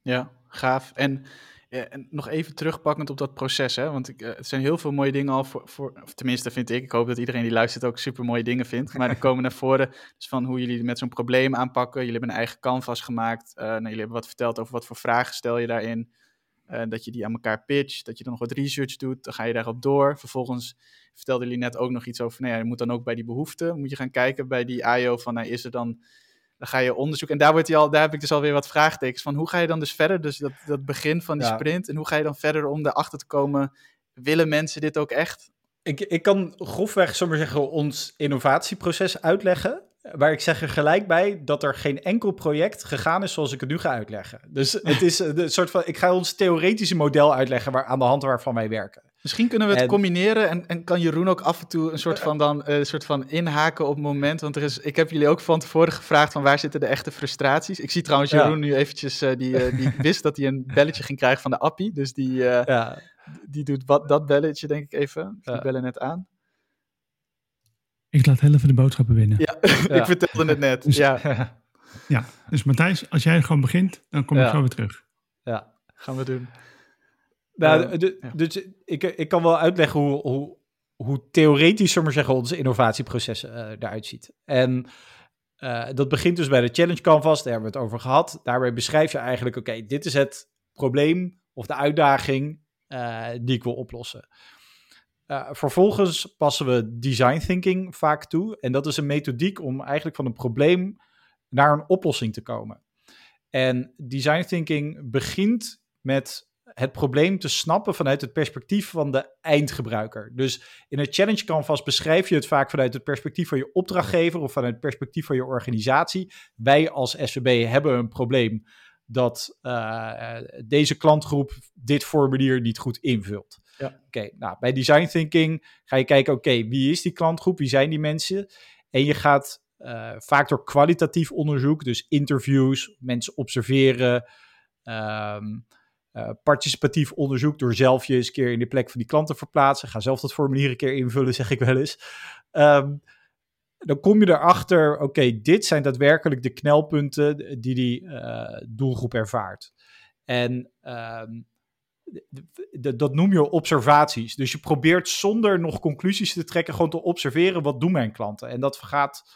Ja, gaaf. En Ja, en nog even terugpakkend op dat proces, hè? want ik, uh, er zijn heel veel mooie dingen al voor, voor, of tenminste vind ik, ik hoop dat iedereen die luistert ook super mooie dingen vindt, maar er komen naar voren dus van hoe jullie met zo'n probleem aanpakken. Jullie hebben een eigen canvas gemaakt, uh, nou, jullie hebben wat verteld over wat voor vragen stel je daarin, uh, dat je die aan elkaar pitcht, dat je dan nog wat research doet, dan ga je daarop door. Vervolgens vertelden jullie net ook nog iets over, nou ja, je moet dan ook bij die behoeften, moet je gaan kijken bij die IO van, nou, is er dan dan ga je onderzoek. En daar, wordt al, daar heb ik dus alweer wat vraagtekens van. Hoe ga je dan dus verder? Dus dat, dat begin van die sprint. En hoe ga je dan verder om erachter te komen? Willen mensen dit ook echt? Ik, ik kan grofweg, zomaar zeggen, ons innovatieproces uitleggen. Maar ik zeg er gelijk bij dat er geen enkel project gegaan is zoals ik het nu ga uitleggen. Dus het is een soort van. Ik ga ons theoretische model uitleggen waar, aan de hand waarvan wij werken. Misschien kunnen we het combineren en, en kan Jeroen ook af en toe een soort van, dan, een soort van inhaken op het moment. Want er is, ik heb jullie ook van tevoren gevraagd van waar zitten de echte frustraties. Ik zie trouwens Jeroen nu eventjes, uh, die, uh, die wist dat hij een belletje ging krijgen van de appie. Dus die, ja. die doet wat, dat belletje denk ik even. Die bellen net aan. Ik laat heel even de boodschappen binnen. Ja, ik vertelde het net. Dus, ja. ja, dus Matthijs, als jij gewoon begint, dan kom ik zo weer terug. Ja, gaan we doen. Nou, uh, de, dus ik, ik kan wel uitleggen hoe, hoe, hoe theoretisch, maar zeggen, onze innovatieproces uh, eruit ziet. En uh, dat begint dus bij de Challenge Canvas, daar hebben we het over gehad. Daarbij beschrijf je eigenlijk, oké, okay, dit is het probleem of de uitdaging die ik wil oplossen. Vervolgens passen we design thinking vaak toe. En dat is een methodiek om eigenlijk van een probleem naar een oplossing te komen. En design thinking begint met het probleem te snappen vanuit het perspectief van de eindgebruiker. Dus in een challenge canvas beschrijf je het vaak vanuit het perspectief van je opdrachtgever of vanuit het perspectief van je organisatie. Wij als SVB hebben een probleem dat uh, deze klantgroep dit formulier niet goed invult. Ja. Oké, nou bij design thinking ga je kijken, oké, wie is die klantgroep, wie zijn die mensen? En je gaat uh, vaak door kwalitatief onderzoek, dus interviews, mensen observeren, um, uh, participatief onderzoek door zelf je eens een keer in de plek van die klant te verplaatsen. Ga zelf dat formulier een keer invullen, zeg ik wel eens. Um, dan kom je erachter, oké, dit zijn daadwerkelijk de knelpunten die die uh, doelgroep ervaart. En um, dat noem je observaties. Dus je probeert zonder nog conclusies te trekken, gewoon te observeren wat doen mijn klanten. En dat gaat,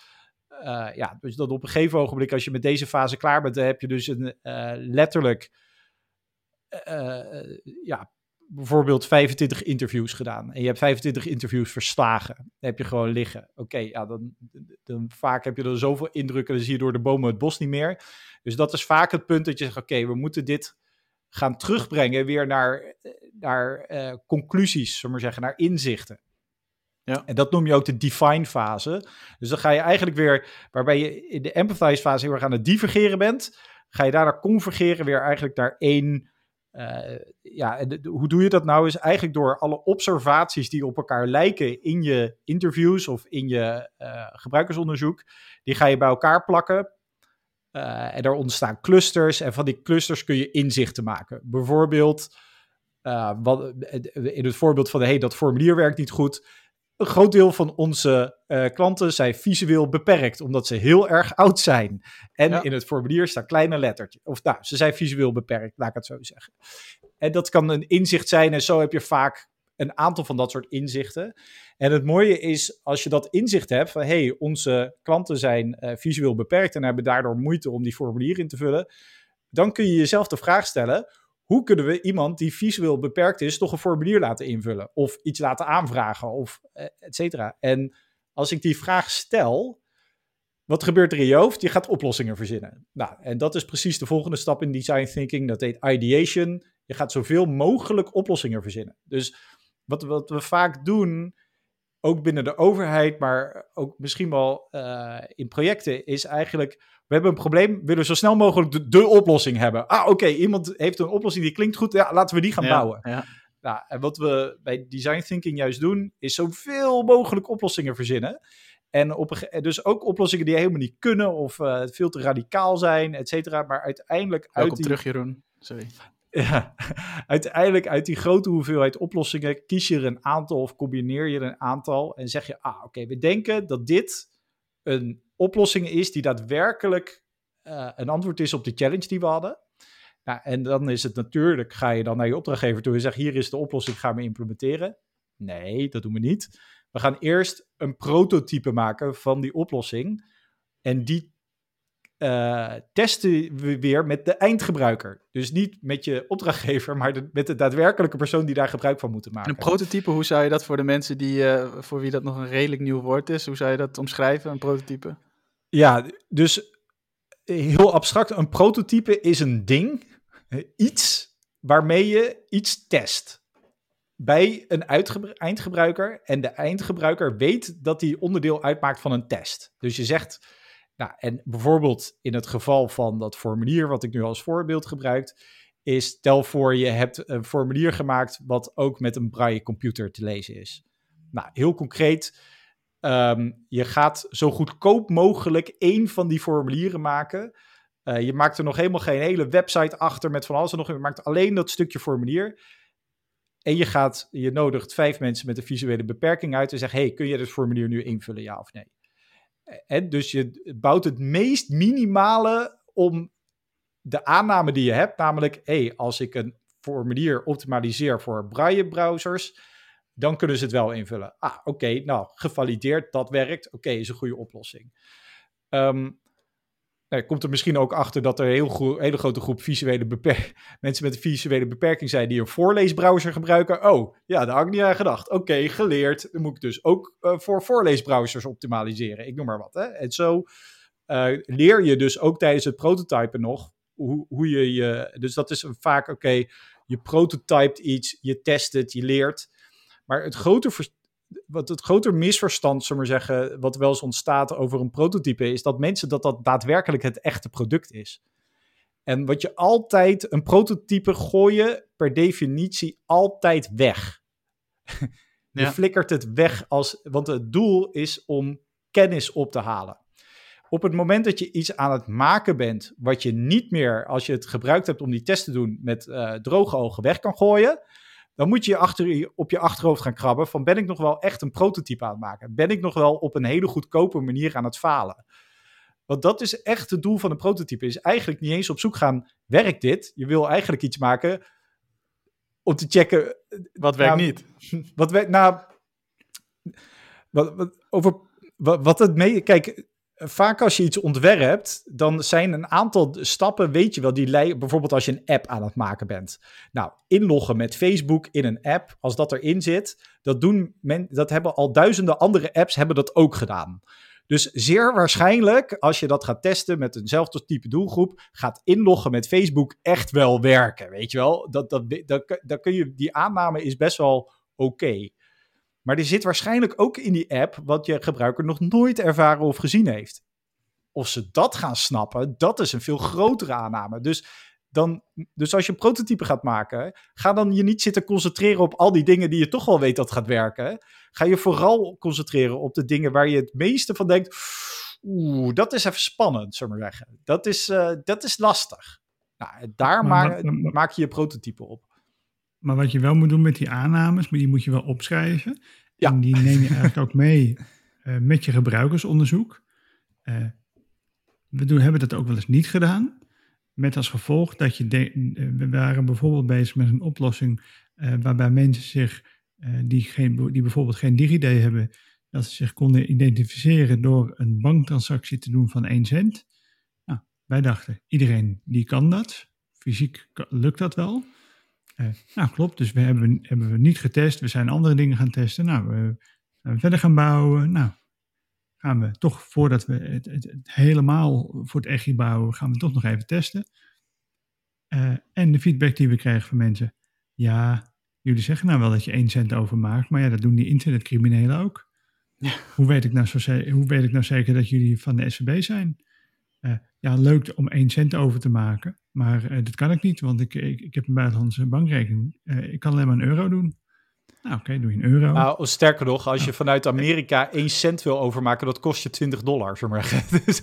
uh, ja, dus dat op een gegeven ogenblik, als je met deze fase klaar bent, dan heb je dus een uh, letterlijk uh, ja, bijvoorbeeld 25 interviews gedaan en je hebt 25 interviews verslagen, dan heb je gewoon liggen. Oké, ja, dan, dan vaak heb je er zoveel indrukken, dan zie je door de bomen het bos niet meer. Dus dat is vaak het punt dat je zegt, oké, we moeten dit gaan terugbrengen weer naar, naar uh, conclusies, zullen we zeggen, naar inzichten. Ja. En dat noem je ook de define fase. Dus dan ga je eigenlijk weer, waarbij je in de empathize fase heel erg aan het divergeren bent, ga je daarna convergeren weer eigenlijk naar één uh, ja, hoe doe je dat nou? Is eigenlijk door alle observaties die op elkaar lijken in je interviews of in je uh, gebruikersonderzoek, die ga je bij elkaar plakken. Uh, en er ontstaan clusters en van die clusters kun je inzichten maken. Bijvoorbeeld, wat, in het voorbeeld van hey, dat formulier werkt niet goed een groot deel van onze uh, klanten zijn visueel beperkt, omdat ze heel erg oud zijn. En in het formulier staan kleine lettertjes. Of nou, ze zijn visueel beperkt, laat ik het zo zeggen. En dat kan een inzicht zijn en zo heb je vaak een aantal van dat soort inzichten. En het mooie is, als je dat inzicht hebt van hey, onze klanten zijn uh, visueel beperkt en hebben daardoor moeite om die formulier in te vullen, dan kun je jezelf de vraag stellen, hoe kunnen we iemand die visueel beperkt is toch een formulier laten invullen? Of iets laten aanvragen, of eh, et cetera. En als ik die vraag stel, wat gebeurt er in je hoofd? Je gaat oplossingen verzinnen. Nou, en dat is precies de volgende stap in design thinking. Dat heet ideation. Je gaat zoveel mogelijk oplossingen verzinnen. Dus wat, wat we vaak doen, ook binnen de overheid, maar ook misschien wel uh, in projecten, is eigenlijk we hebben een probleem, willen zo snel mogelijk de, oplossing hebben. Ah, oké, iemand heeft een oplossing die klinkt goed, ja, laten we die gaan bouwen. Ja. Nou, en wat we bij design thinking juist doen, is zoveel mogelijk oplossingen verzinnen. En op dus ook oplossingen die helemaal niet kunnen of uh, veel te radicaal zijn, et cetera. Maar uiteindelijk Welkom uit die... terug, Jeroen. Sorry. Ja, uiteindelijk uit die grote hoeveelheid oplossingen kies je er een aantal of combineer je er een aantal en zeg je, ah oké, we denken dat dit een oplossing is die daadwerkelijk uh, een antwoord is op de challenge die we hadden. Nou, en dan is het natuurlijk, ga je dan naar je opdrachtgever toe en zeg: hier is de oplossing, ga me implementeren. Nee, dat doen we niet. We gaan eerst een prototype maken van die oplossing. En die uh, testen we weer met de eindgebruiker. Dus niet met je opdrachtgever, maar met de daadwerkelijke persoon die daar gebruik van moet maken. Een prototype, hoe zou je dat voor de mensen die, uh, voor wie dat nog een redelijk nieuw woord is, hoe zou je dat omschrijven, een prototype? Ja, dus heel abstract, een prototype is een ding, iets waarmee je iets test bij een eindgebruiker en de eindgebruiker weet dat die onderdeel uitmaakt van een test. Dus je zegt, nou, en bijvoorbeeld in het geval van dat formulier wat ik nu als voorbeeld gebruik, is stel voor je hebt een formulier gemaakt wat ook met een braille computer te lezen is. Nou, heel concreet, um, je gaat zo goedkoop mogelijk één van die formulieren maken. Uh, je maakt er nog helemaal geen hele website achter met van alles en nog. Je maakt alleen dat stukje formulier. En je, gaat, je nodigt vijf mensen met een visuele beperking uit en zegt: Hey, kun je dit formulier nu invullen, ja of nee? Dus je bouwt het meest minimale om de aanname die je hebt, namelijk: hey, als ik een formulier optimaliseer voor braille-browsers, dan kunnen ze het wel invullen. Ah, oké, nou, gevalideerd, dat werkt. Oké, is een goede oplossing. Um, nou, komt er misschien ook achter dat er een heel hele grote groep visuele mensen met een visuele beperking zijn die een voorleesbrowser gebruiken. Oh, ja, daar had ik niet aan gedacht. Oké, geleerd. Dan moet ik dus ook uh, voor voorleesbrowsers optimaliseren. Ik noem maar wat. Hè? En zo uh, leer je dus ook tijdens het prototypen nog hoe, hoe je je. Dus dat is vaak, oké, je prototypt iets, je test het, je leert. Maar het grote wat het groter misverstand, zullen we maar zeggen, wat wel eens ontstaat over een prototype, is dat mensen dat dat daadwerkelijk het echte product is. En wat je altijd, een prototype gooien per definitie altijd weg. je flikkert het weg als, want het doel is om kennis op te halen. Op het moment dat je iets aan het maken bent, wat je niet meer, als je het gebruikt hebt om die test te doen, met uh, droge ogen weg kan gooien, dan moet je, achter, op je achterhoofd gaan krabben van ben ik nog wel echt een prototype aan het maken? Ben ik nog wel op een hele goedkope manier aan het falen? Want dat is echt het doel van een prototype. Is eigenlijk niet eens op zoek gaan, werkt dit? Je wil eigenlijk iets maken om te checken... Wat werkt nou, niet? Wat werkt... Nou, wat, wat, over... Wat, wat het mee... Kijk, vaak als je iets ontwerpt, dan zijn een aantal stappen, weet je wel, die leiden, bijvoorbeeld als je een app aan het maken bent. Nou, inloggen met Facebook in een app, als dat erin zit, dat doen men, dat hebben al duizenden andere apps hebben dat ook gedaan. Dus zeer waarschijnlijk, als je dat gaat testen met eenzelfde type doelgroep, gaat inloggen met Facebook echt wel werken. Weet je wel? Dat, dat, dat, dat kun je, die aanname is best wel oké. Maar er zit waarschijnlijk ook in die app wat je gebruiker nog nooit ervaren of gezien heeft. Of ze dat gaan snappen, dat is een veel grotere aanname. Dus, dan, dus als je een prototype gaat maken, ga dan je niet zitten concentreren op al die dingen die je toch wel weet dat gaat werken. Ga je vooral concentreren op de dingen waar je het meeste van denkt. Oeh, dat is even spannend, zullen we zeggen. Dat is, uh, dat is lastig. Nou, daar maak, maak je je prototype op. Maar wat je wel moet doen met die aannames, maar die moet je wel opschrijven. Ja. En die neem je eigenlijk ook mee uh, met je gebruikersonderzoek. Uh, we doen, hebben dat ook wel eens niet gedaan. Met als gevolg dat je. De, uh, we waren bijvoorbeeld bezig met een oplossing waarbij mensen zich, die, geen, die bijvoorbeeld geen DigiD hebben, dat ze zich konden identificeren door een banktransactie te doen van 1 cent. Nou, wij dachten, iedereen die kan dat. Fysiek lukt dat wel. Uh, nou, klopt. Dus we hebben, hebben we niet getest. We zijn andere dingen gaan testen. Nou, we zijn verder gaan bouwen. Nou, gaan we toch, voordat we het, het, helemaal voor het echt bouwen, gaan we toch nog even testen. Uh, en de feedback die we krijgen van mensen. Ja, jullie zeggen nou wel dat je 1 cent overmaakt, maar ja, dat doen die internetcriminelen ook. Ja. Hoe, weet ik nou zo, hoe weet ik nou zeker dat jullie van de SVB zijn? Uh, ja, leuk om 1 cent over te maken. Maar uh, dat kan ik niet, want ik, ik, ik heb een buitenlandse bankrekening. Uh, ik kan alleen maar een euro doen. Nou, oké, doe je een euro. Nou, sterker nog, als je vanuit Amerika 1 cent wil overmaken, dat kost je 20 dollar, zeg maar. Dus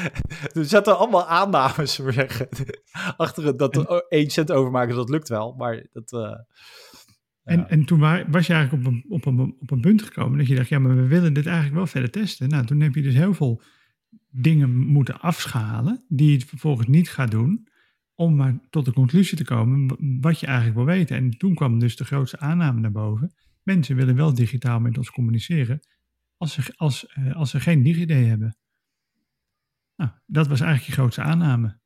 er zaten allemaal aannames, zeg zeggen. Achter het, dat en, 1 cent overmaken, dat lukt wel, maar dat... Uh, en, ja. en toen was je eigenlijk op een, op, een, op een punt gekomen dat je dacht, ja, maar we willen dit eigenlijk wel verder testen. Nou, toen heb je dus heel veel dingen moeten afschalen die je vervolgens niet gaat doen. Om maar tot de conclusie te komen wat je eigenlijk wil weten. En toen kwam dus de grootste aanname naar boven. Mensen willen wel digitaal met ons communiceren als ze, als, eh, als ze geen DigiD hebben. Nou, dat was eigenlijk je grootste aanname.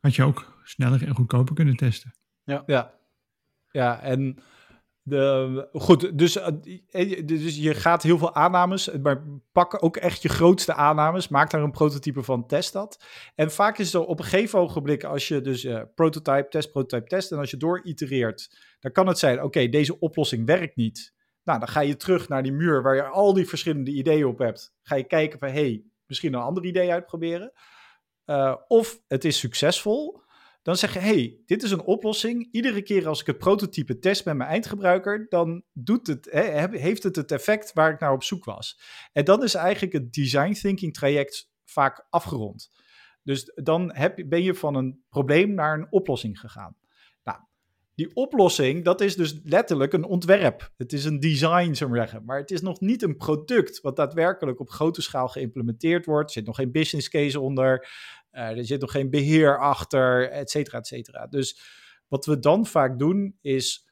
Had je ook sneller en goedkoper kunnen testen. Ja, ja. ja en de, goed, dus, eh, eh, dus je gaat heel veel aannames, maar pak ook echt je grootste aannames, maak daar een prototype van, test dat. En vaak is er op een gegeven ogenblik, als je dus uh, prototype, test, prototype, test, en als je door itereert, dan kan het zijn, oké, deze oplossing werkt niet. Nou, dan ga je terug naar die muur waar je al die verschillende ideeën op hebt. Ga je kijken van, hey, misschien een ander idee uitproberen. Of het is succesvol, dan zeg je, hey, dit is een oplossing. Iedere keer als ik het prototype test met mijn eindgebruiker, dan doet het, heeft het het effect waar ik naar op zoek was. En dan is eigenlijk het design thinking traject vaak afgerond. Dus dan heb, ben je van een probleem naar een oplossing gegaan. Nou, die oplossing, dat is dus letterlijk een ontwerp. Het is een design, zou ik zeggen. Maar het is nog niet een product wat daadwerkelijk op grote schaal geïmplementeerd wordt. Er zit nog geen business case onder. Uh, er zit nog geen beheer achter, et cetera, et cetera. Dus wat we dan vaak doen is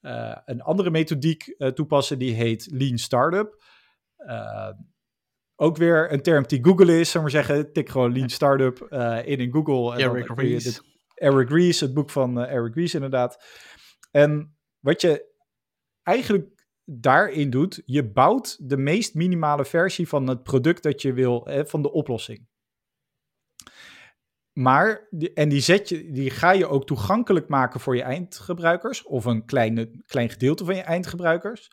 uh, een andere methodiek uh, toepassen die heet Lean Startup. ook weer een term die Google is, zou maar zeggen. Tik gewoon Lean Startup in in Google. En Eric Ries. Eric Ries, het boek van Eric Ries inderdaad. En wat je eigenlijk daarin doet, je bouwt de meest minimale versie van het product dat je wil, van de oplossing. Maar, en die, zet je, die ga je ook toegankelijk maken voor je eindgebruikers, of een kleine, klein gedeelte van je eindgebruikers,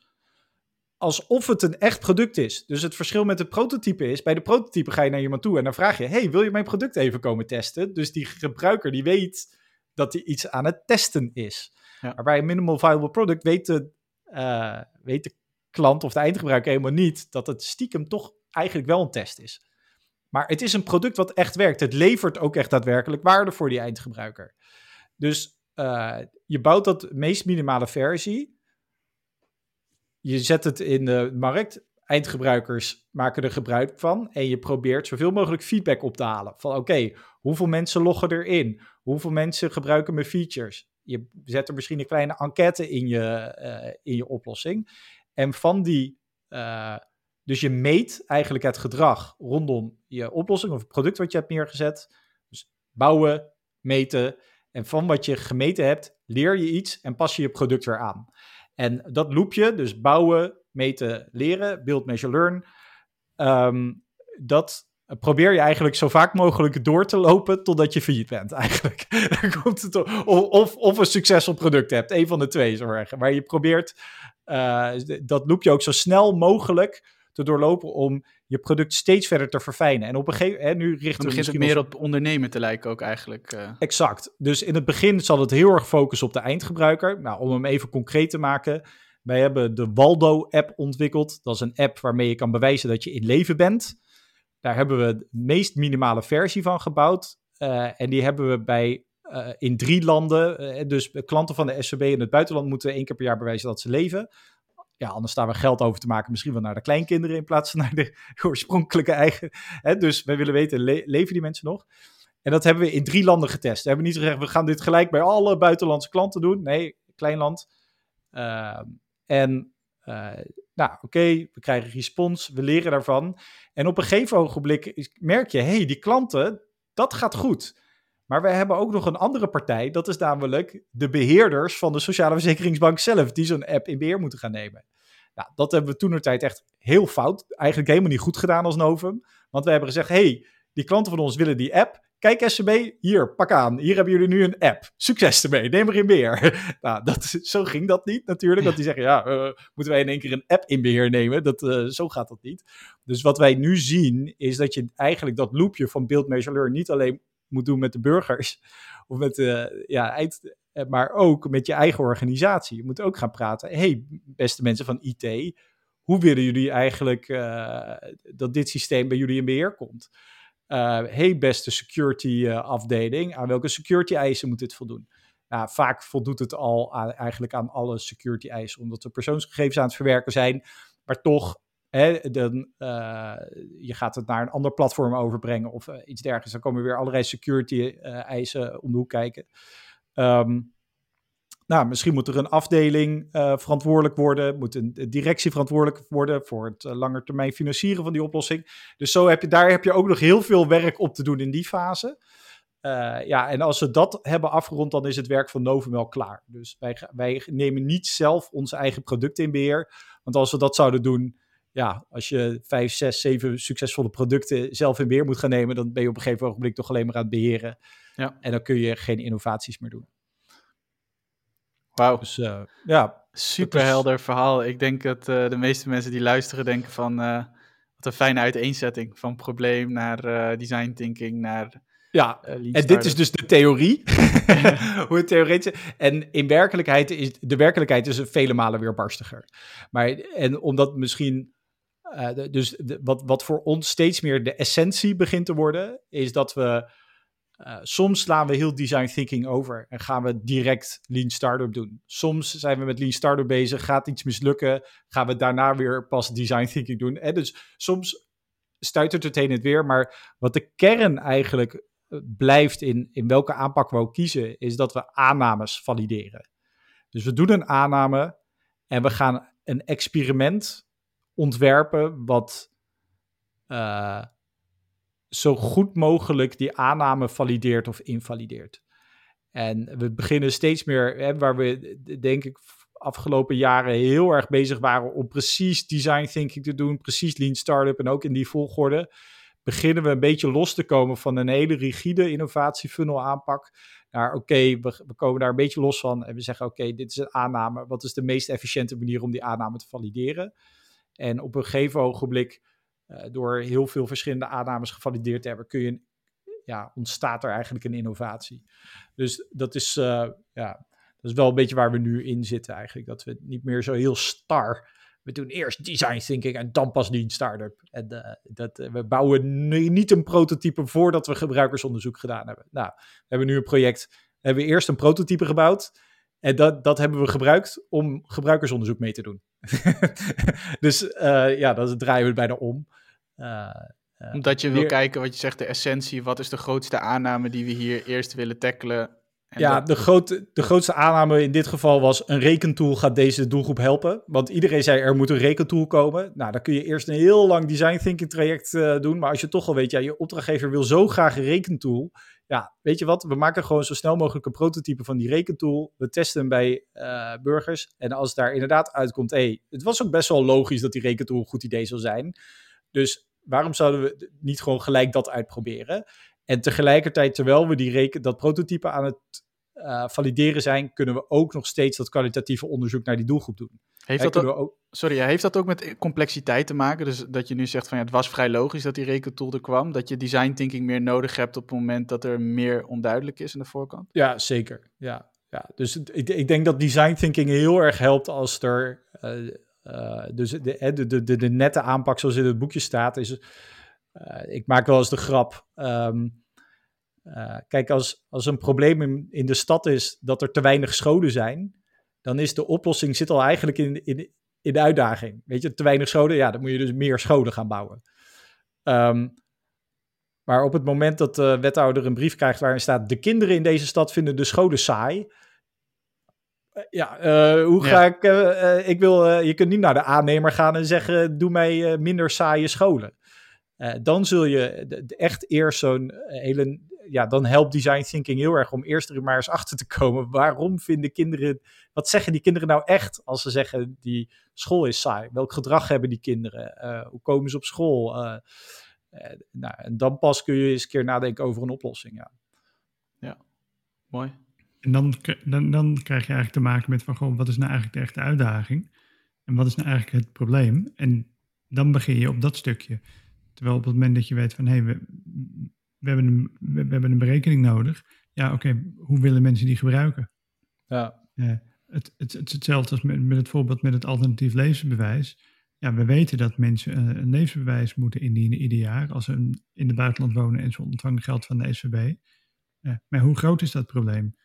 alsof het een echt product is. Dus het verschil met het prototype is, bij de prototype ga je naar iemand toe en dan vraag je, hey, wil je mijn product even komen testen? Dus die gebruiker die weet dat hij iets aan het testen is. Ja. Maar bij een minimal viable product weet de, uh, weet de klant of de eindgebruiker helemaal niet dat het stiekem toch eigenlijk wel een test is. Maar het is een product wat echt werkt. Het levert ook echt daadwerkelijk waarde voor die eindgebruiker. Dus uh, je bouwt dat meest minimale versie. Je zet het in de markt. Eindgebruikers maken er gebruik van. En je probeert zoveel mogelijk feedback op te halen. Van oké, hoeveel mensen loggen erin? Hoeveel mensen gebruiken mijn features? Je zet er misschien een kleine enquête in je, uh, in je oplossing. En van die uh, dus je meet eigenlijk het gedrag rondom je oplossing of het product wat je hebt neergezet. Dus bouwen, meten. En van wat je gemeten hebt, leer je iets en pas je je product weer aan. En dat loopje, dus bouwen, meten, leren, build, measure, learn. Um, dat probeer je eigenlijk zo vaak mogelijk door te lopen totdat je failliet bent, eigenlijk. komt of, of een succesvol product hebt, een van de twee, zo zeggen. Maar je probeert uh, dat loopje ook zo snel mogelijk te doorlopen om je product steeds verder te verfijnen. En op een gegeven moment, nu richten we misschien meer op ondernemen te lijken ook eigenlijk. Uh... Exact. Dus in het begin zal het heel erg focussen op de eindgebruiker. Nou, om hem even concreet te maken. Wij hebben de Waldo-app ontwikkeld. Dat is een app waarmee je kan bewijzen dat je in leven bent. Daar hebben we de meest minimale versie van gebouwd. Uh, en die hebben we bij uh, in drie landen. dus klanten van de SCB in het buitenland moeten één keer per jaar bewijzen dat ze leven ja, anders staan we geld over te maken, misschien wel naar de kleinkinderen in plaats van naar de oorspronkelijke eigen. Hè? Dus wij willen weten, leven die mensen nog? En dat hebben we in drie landen getest. We hebben niet gezegd, we gaan dit gelijk bij alle buitenlandse klanten doen. Nee, klein land. Uh, en uh, nou, oké, we krijgen respons, we leren daarvan. En op een gegeven ogenblik merk je, hé, hey, die klanten, dat gaat goed. Maar we hebben ook nog een andere partij, dat is namelijk de beheerders van de Sociale Verzekeringsbank zelf, die zo'n app in beheer moeten gaan nemen. Nou, dat hebben we toen de tijd echt heel fout, eigenlijk helemaal niet goed gedaan als Novum. Want we hebben gezegd, hey, die klanten van ons willen die app. Kijk SCB, hier, pak aan. Hier hebben jullie nu een app. Succes ermee, neem er in beheer. nou, dat, zo ging dat niet natuurlijk. Want die zeggen, ja, uh, moeten wij in één keer een app in beheer nemen? Dat, uh, zo gaat dat niet. Dus wat wij nu zien, is dat je eigenlijk dat loopje van Build, Measure, Learn niet alleen moet doen met de burgers. Of met de, ja, eind, eh, maar ook met je eigen organisatie. Je moet ook gaan praten. hey, beste mensen van IT, hoe willen jullie eigenlijk uh, dat dit systeem bij jullie in beheer komt? Uh, hey, beste security afdeling, aan welke security eisen moet dit voldoen? Nou, vaak voldoet het al eigenlijk aan alle security eisen, omdat de persoonsgegevens aan het verwerken zijn. Maar toch dan, je gaat het naar een ander platform overbrengen of iets dergelijks. Dan komen weer allerlei security eisen om de hoek kijken. Um, nou, misschien moet er een afdeling verantwoordelijk worden, moet een directie verantwoordelijk worden voor het uh, langetermijn financieren van die oplossing. Dus zo heb je, daar heb je ook nog heel veel werk op te doen in die fase. Ja, en als we dat hebben afgerond, dan is het werk van Novumel klaar. Dus wij, wij nemen niet zelf onze eigen producten in beheer. Want als we dat zouden doen, ja, als je vijf, zes, zeven succesvolle producten zelf in beheer moet gaan nemen, dan ben je op een gegeven ogenblik toch alleen maar aan het beheren. Ja. En dan kun je geen innovaties meer doen. Wauw. Dus uh, ja. Super helder verhaal. Ik denk dat uh, de meeste mensen die luisteren denken van... Uh, wat een fijne uiteenzetting. Van probleem naar design thinking naar... Ja, en dit is dus de theorie. Hoe het theoretisch En in werkelijkheid is de werkelijkheid is vele malen weer barstiger. Maar en omdat misschien dus de, wat, wat voor ons steeds meer de essentie begint te worden, is dat we uh, soms slaan we heel design thinking over en gaan we direct lean startup doen. Soms zijn we met lean startup bezig, gaat iets mislukken, gaan we daarna weer pas design thinking doen. En dus soms stuitert het heen en weer, maar wat de kern eigenlijk eh, blijft in, in welke aanpak we ook kiezen, is dat we aannames valideren. Dus we doen een aanname en we gaan een experiment ontwerpen wat uh, zo goed mogelijk die aanname valideert of invalideert. En we beginnen steeds meer, hè, waar we denk ik afgelopen jaren heel erg bezig waren om precies design thinking te doen, precies lean startup en ook in die volgorde, beginnen we een beetje los te komen van een hele rigide innovatiefunnel aanpak. Naar oké, we, komen daar een beetje los van en we zeggen oké, dit is een aanname. Wat is de meest efficiënte manier om die aanname te valideren? En op een gegeven ogenblik uh, door heel veel verschillende aannames gevalideerd te hebben, kun je, ja, ontstaat er eigenlijk een innovatie. Dus dat is, uh, ja, dat is wel een beetje waar we nu in zitten eigenlijk. Dat we niet meer zo heel star. We doen eerst design thinking en dan pas die start-up. En uh, dat, we bouwen niet een prototype voordat we gebruikersonderzoek gedaan hebben. Nou, we hebben nu een project. We hebben eerst een prototype gebouwd. En dat, dat hebben we gebruikt om gebruikersonderzoek mee te doen. dus uh, ja, dat draaien we bijna om. Uh, Omdat je wil kijken wat je zegt, de essentie. Wat is de grootste aanname die we hier eerst willen tackelen? ja, de, grote, de grootste aanname in dit geval was: een rekentool gaat deze doelgroep helpen. Want iedereen zei er moet een rekentool komen. Nou, dan kun je eerst een heel lang design thinking traject uh, doen. Maar als je toch al weet, ja, je opdrachtgever wil zo graag een rekentool. Ja, weet je wat? We maken gewoon zo snel mogelijk een prototype van die rekentool. We testen hem bij uh, burgers. En als daar inderdaad uitkomt, hé, het was ook best wel logisch dat die rekentool een goed idee zou zijn. Dus waarom zouden we niet gewoon gelijk dat uitproberen? En tegelijkertijd, terwijl we die reken, dat prototype aan het uh, valideren zijn, kunnen we ook nog steeds dat kwalitatieve onderzoek naar die doelgroep doen. Heeft dat ook, sorry, heeft dat ook met complexiteit te maken? Dus dat je nu zegt van ja, het was vrij logisch dat die rekentool er kwam, dat je design thinking meer nodig hebt op het moment dat er meer onduidelijk is aan de voorkant? Ja, zeker. Ja, ja. dus ik, ik denk dat design thinking heel erg helpt als er uh, uh, dus de, de, de, de, de nette aanpak zoals in het boekje staat, is. Uh, ik maak wel eens de grap. Um, uh, kijk, als, als een probleem in, in, de stad is dat er te weinig scholen zijn, dan is de oplossing zit al eigenlijk in, in, in de uitdaging. Weet je, te weinig scholen, ja, dan moet je dus meer scholen gaan bouwen. Um, maar op het moment dat de wethouder een brief krijgt waarin staat: de kinderen in deze stad vinden de scholen saai, ja, uh, hoe ga ik. Uh, ik wil, je kunt niet naar de aannemer gaan en zeggen: doe mij minder saaie scholen. dan zul je echt eerst zo'n hele. Ja, dan helpt design thinking heel erg om eerst er maar eens achter te komen. Waarom vinden kinderen. Wat zeggen die kinderen nou echt als ze zeggen: die school is saai? Welk gedrag hebben die kinderen? hoe komen ze op school? nou, en dan pas kun je eens een keer nadenken over een oplossing. Ja, ja mooi. En dan, dan, dan krijg je eigenlijk te maken met van gewoon, wat is nou eigenlijk de echte uitdaging? En wat is nou eigenlijk het probleem? En dan begin je op dat stukje. Terwijl op het moment dat je weet van hé, hey, we, we, hebben een, we, hebben een berekening nodig. Ja, oké, hoe willen mensen die gebruiken? Ja. Uh, het, het, het, is hetzelfde als met, met het voorbeeld met het alternatief levensbewijs. Ja, we weten dat mensen een, een levensbewijs moeten indienen ieder jaar als ze in het buitenland wonen en ze ontvangen geld van de SVB. Uh, maar hoe groot is dat probleem?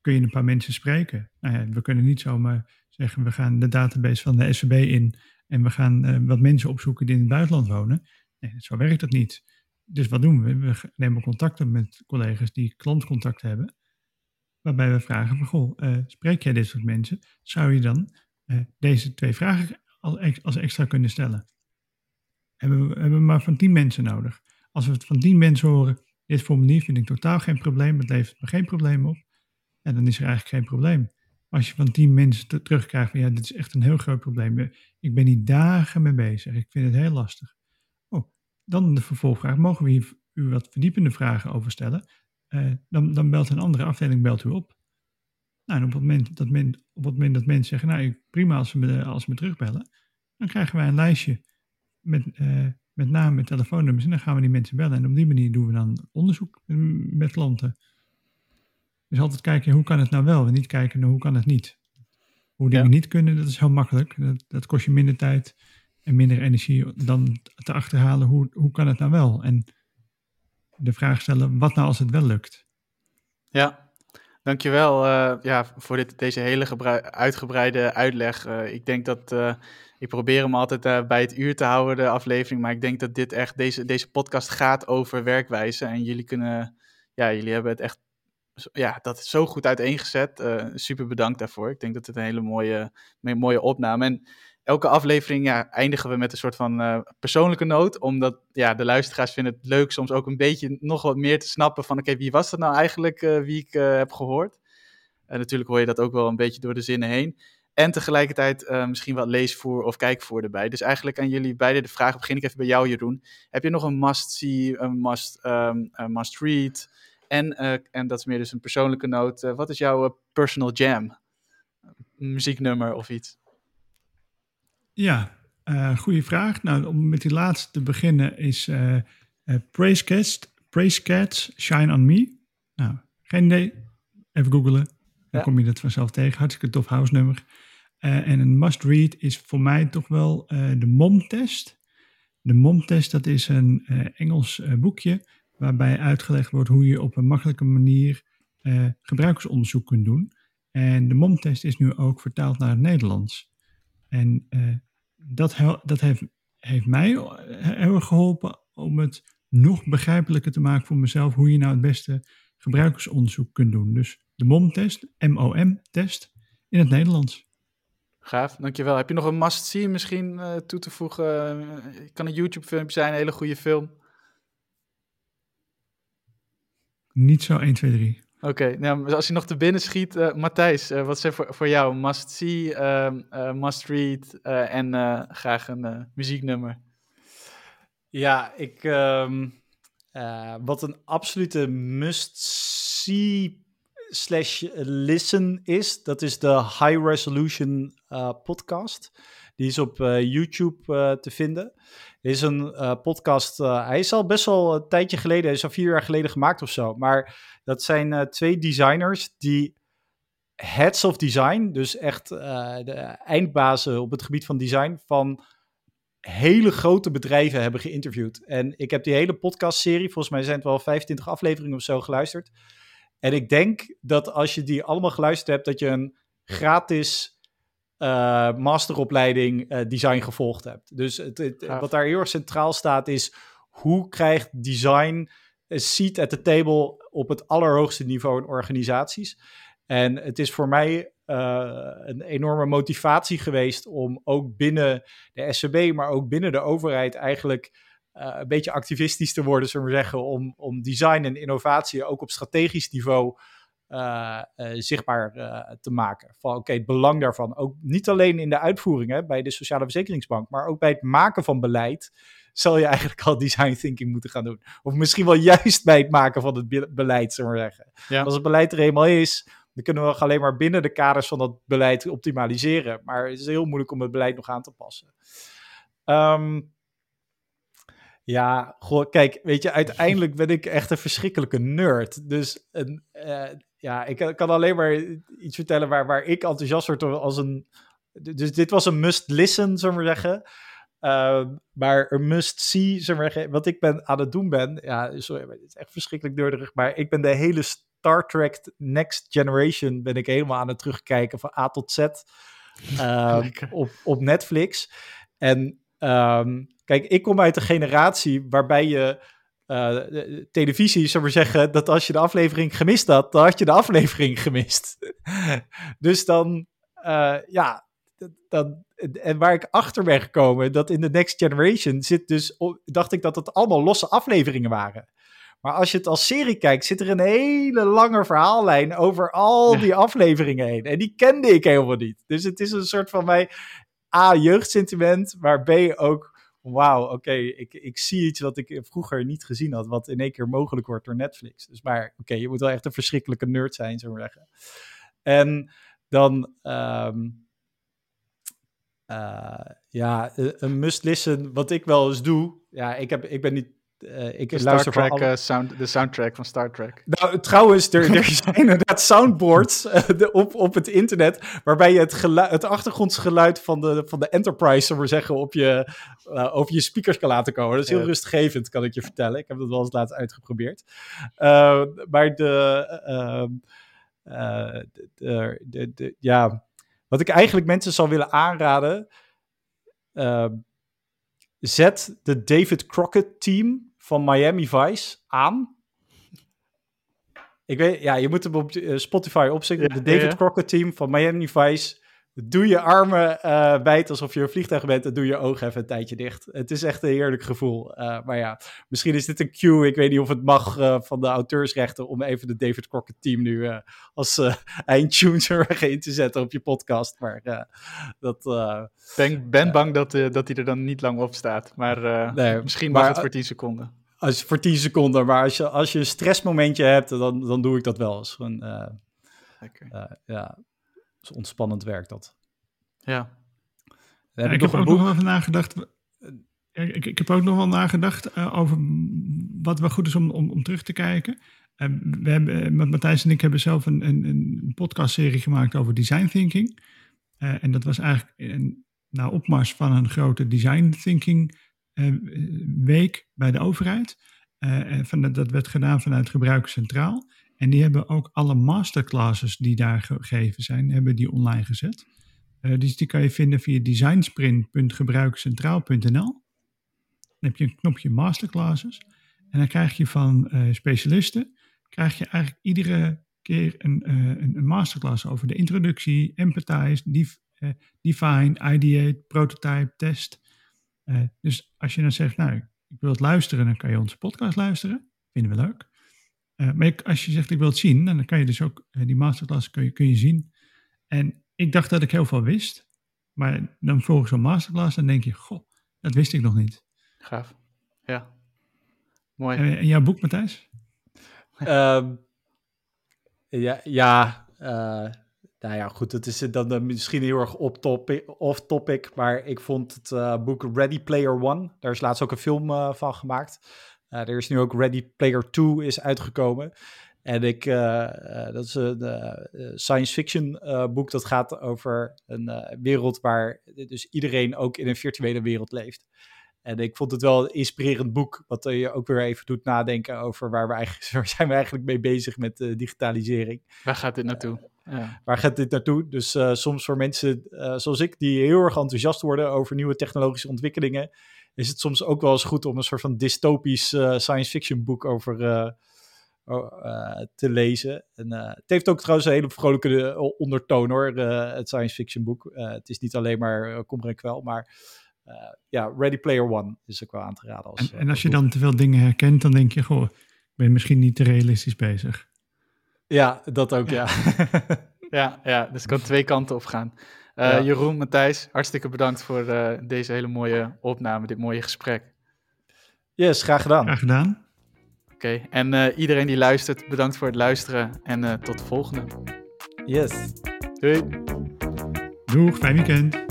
kun je een paar mensen spreken. Nou ja, we kunnen niet zomaar zeggen we gaan de database van de SVB in en we gaan uh, wat mensen opzoeken die in het buitenland wonen. Nee, zo werkt dat niet. Dus wat doen we? We nemen contacten met collega's die klantcontact hebben, waarbij we vragen van, goh, uh, spreek jij dit soort mensen? Zou je dan uh, deze twee vragen als, extra kunnen stellen? Hebben we, hebben maar van tien mensen nodig. Als we het van tien mensen horen, dit formulier vind ik totaal geen probleem, het levert me geen probleem op, en dan is er eigenlijk geen probleem. Als je van tien mensen terugkrijgt van ja, dit is echt een heel groot probleem. Ik ben hier dagen mee bezig. Ik vind het heel lastig. Dan de vervolgvraag. Mogen we hier u wat verdiepende vragen over stellen? Uh, dan, dan belt een andere afdeling belt u op. Nou, en op het moment dat, men, op het moment dat mensen zeggen, nou prima als ze me, als ze me terugbellen, dan krijgen wij een lijstje met, uh, met namen, telefoonnummers en dan gaan we die mensen bellen. En op die manier doen we dan onderzoek met klanten. Dus altijd kijken, hoe kan het nou wel? En niet kijken, hoe kan het niet? Hoe dingen niet kunnen, dat is heel makkelijk. Dat, dat, kost je minder tijd en minder energie dan te achterhalen, hoe, hoe kan het nou wel? En de vraag stellen, wat nou als het wel lukt? Ja, dankjewel uh, ja, voor dit, deze hele uitgebreide uitleg. Uh, ik denk dat, uh, ik probeer hem altijd bij het uur te houden, de aflevering, maar ik denk dat dit echt, deze, deze podcast gaat over werkwijze. En jullie kunnen, ja, jullie hebben het echt ja, dat is zo goed uiteengezet. Super bedankt daarvoor. Ik denk dat het een hele mooie, mooie opname. En elke aflevering ja, eindigen we met een soort van uh, persoonlijke noot. Omdat ja, de luisteraars vinden het leuk soms ook een beetje nog wat meer te snappen van... oké, wie was dat nou eigenlijk uh, wie ik heb gehoord? En natuurlijk hoor je dat ook wel een beetje door de zinnen heen. En tegelijkertijd misschien wat leesvoer of kijkvoer erbij. Dus eigenlijk aan jullie beiden de vraag, begin ik even bij jou Jeroen. Heb je nog een must-see, een must, um, must-read... En, en dat is meer dus een persoonlijke noot. Wat is jouw personal jam? Muzieknummer of iets? Ja, goede vraag. Nou, om met die laatste te beginnen is Praise, Cats, Praise Cats, Shine On Me. Nou, geen idee. Even googlen. Dan ja. kom je dat vanzelf tegen. Hartstikke tof house nummer. en een must-read is voor mij toch wel de MOM-test. De MOM-test, dat is een Engels boekje waarbij uitgelegd wordt hoe je op een makkelijke manier uh, gebruikersonderzoek kunt doen. En de MOM-test is nu ook vertaald naar het Nederlands. En uh, dat, dat heeft, heeft mij heel erg geholpen om het nog begrijpelijker te maken voor mezelf hoe je nou het beste gebruikersonderzoek kunt doen. Dus de MOM-test, M-O-M-test, in het Nederlands. Gaaf, dankjewel. Heb je nog een must-see misschien uh, toe te voegen? Uh, kan een YouTube-filmpje zijn, een hele goede film. Niet zo 1, 2, 3. Oké, nou, als je nog te binnen schiet, uh, Matthijs, uh, wat er voor, voor jou? Must see, uh, must read en graag een muzieknummer. Ja, ik, um, wat een absolute must see slash listen is, dat is de High Resolution podcast. Die is op YouTube te vinden is een uh, podcast. Hij is al best wel een tijdje geleden, hij is al vier jaar geleden gemaakt of zo. Maar dat zijn twee designers die heads of design, dus echt de eindbazen op het gebied van design, van hele grote bedrijven hebben geïnterviewd. En ik heb die hele podcastserie, volgens mij zijn het wel 25 afleveringen of zo geluisterd. En ik denk dat als je die allemaal geluisterd hebt, dat je een gratis uh, masteropleiding uh, design gevolgd hebt. Dus het, het, wat daar heel erg centraal staat is hoe krijgt design een seat at the table op het allerhoogste niveau in organisaties. En het is voor mij uh, een enorme motivatie geweest om ook binnen de SCB, maar ook binnen de overheid eigenlijk een beetje activistisch te worden, zullen we zeggen, om, om design en innovatie ook op strategisch niveau uh, uh, zichtbaar uh, te maken. Van oké, okay, het belang daarvan. Ook niet alleen in de uitvoering bij de Sociale Verzekeringsbank, maar ook bij het maken van beleid. Zal je eigenlijk al design thinking moeten gaan doen. Of misschien wel juist bij het maken van het beleid, zullen we zeggen. Ja. Als het beleid er eenmaal is, dan kunnen we alleen maar binnen de kaders van dat beleid optimaliseren. Maar het is heel moeilijk om het beleid nog aan te passen. Um, ja, goh, kijk, weet je, uiteindelijk ben ik echt een verschrikkelijke nerd. Dus een, uh, ja, ik kan alleen maar iets vertellen waar, waar ik enthousiast word als een. Dus dit was een must listen, zullen we zeggen. Uh, maar een must see, zullen we zeggen. Wat ik ben aan het doen ben. Ja, sorry, het is echt verschrikkelijk neurderig. Maar ik ben de hele Star Trek Next Generation. Ben ik helemaal aan het terugkijken van A tot Z. ehm, op, op Netflix. En ehm, kijk, ik kom uit een generatie waarbij je uh, televisie, zou maar zeggen, dat als je de aflevering gemist had, dan had je de aflevering gemist. dus dan, uh, ja, dan, en waar ik achter ben gekomen, dat in de Next Generation zit dus, dacht ik dat het allemaal losse afleveringen waren. Maar als je het als serie kijkt, zit er een hele lange verhaallijn over al die afleveringen heen. En die kende ik helemaal niet. Dus het is een soort van mij A, jeugdsentiment, maar B, ook wauw, oké, ik, ik zie iets wat ik vroeger niet gezien had, wat in één keer mogelijk wordt door Netflix. Dus maar, oké, je moet wel echt een verschrikkelijke nerd zijn, zo zeggen. En dan, um, uh, ja, een must-listen, wat ik wel eens doe. Ja, ik, heb, ik ben niet uh, ik de luister Trek, alle... uh, sound, de soundtrack van Star Trek. Nou, trouwens, er, er zijn inderdaad soundboards uh, de, op, op het internet. waarbij je het, geluid, het achtergrondsgeluid van de, van de Enterprise, zullen we zeggen, op je, over je speakers kan laten komen. Dat is heel rustgevend, kan ik je vertellen. Ik heb dat wel eens laatst uitgeprobeerd. maar de, ehm, de, de, de, ja, wat ik eigenlijk mensen zou willen aanraden. zet de David Crockett team van Miami Vice aan. Ik weet, ja, je moet hem op eh, Spotify opzetten. de David Crockett team van Miami Vice. Doe je armen uh, wijd alsof je een vliegtuig bent en doe je ogen even een tijdje dicht. Het is echt een heerlijk gevoel. Uh, maar ja, misschien is dit een cue. Ik weet niet of het mag uh, van de auteursrechten om even de David Crockett team nu als eindtune in te zetten op je podcast. Maar dat... ben, ben bang dat, dat hij er dan niet lang op staat. Maar nee, misschien mag het voor 10 seconden als, voor 10 seconden. Maar als je, als je een stressmomentje hebt, dan, dan doe ik dat wel eens. Gewoon, uh, uh, ja, is ontspannend werk dat. Ja. heb ik, heb ook nog wel nagedacht. Ik, ik, heb ook nog wel nagedacht uh, over wat wel goed is om, om, om terug te kijken. we hebben, met Matthijs en ik hebben zelf een, een, een podcastserie gemaakt over design thinking. en dat was eigenlijk een nou, opmars van een grote design thinking eh, week bij de overheid. Uh, van, dat werd gedaan vanuit Gebruiker Centraal. En die hebben ook alle masterclasses die daar gegeven zijn, hebben die online gezet. Uh, dus die kan je vinden via designsprint.gebruikercentraal.nl. Dan heb je een knopje masterclasses. En dan krijg je van specialisten, krijg je eigenlijk iedere keer een, een, een, masterclass over de introductie, empathize, define, ideate, prototype, test. Uh, dus als je dan zegt, nou, ik wil het luisteren, dan kan je onze podcast luisteren. Vinden we leuk. Uh, maar als je zegt, ik wil het zien, dan kan je dus ook uh, die masterclass kun je, kun je zien. En ik dacht dat ik heel veel wist. Maar dan volgens zo'n masterclass, dan denk je, goh, dat wist ik nog niet. Gaaf. Ja. Mooi. En, en jouw boek, Matthijs? Um, ja, ja nou ja, goed, het is dan misschien heel erg off-topic, maar ik vond het uh, boek Ready Player One, daar is laatst ook een film uh, van gemaakt. Er is nu ook Ready Player Two is uitgekomen. En ik, dat is een science fiction boek dat gaat over een wereld waar dus iedereen ook in een virtuele wereld leeft. En ik vond het wel een inspirerend boek, wat je ook weer even doet nadenken over waar we eigenlijk waar zijn we eigenlijk mee bezig met digitalisering. Waar gaat dit naartoe? Ja. Waar gaat dit naartoe? Dus uh, soms voor mensen uh, zoals ik, die heel erg enthousiast worden over nieuwe technologische ontwikkelingen, is het soms ook wel eens goed om een soort van dystopisch uh, science fiction boek over te lezen. En, het heeft ook trouwens een hele vrolijke ondertoon hoor, het science fiction boek. het is niet alleen maar kommer en kwel, maar ja, Ready Player One is ook wel aan te raden. Als, en, en als je dan te veel dingen herkent, dan denk je, goh, ik ben misschien niet te realistisch bezig. Ja, dat ook, ja. Ja, ja, dus het kan twee kanten op gaan. Uh, Jeroen, Matthijs, hartstikke bedankt voor uh, deze hele mooie opname, dit mooie gesprek. Yes, graag gedaan. Graag gedaan. Oké, okay. en uh, iedereen die luistert, bedankt voor het luisteren en tot de volgende. Yes. Doei. Doeg, fijn weekend.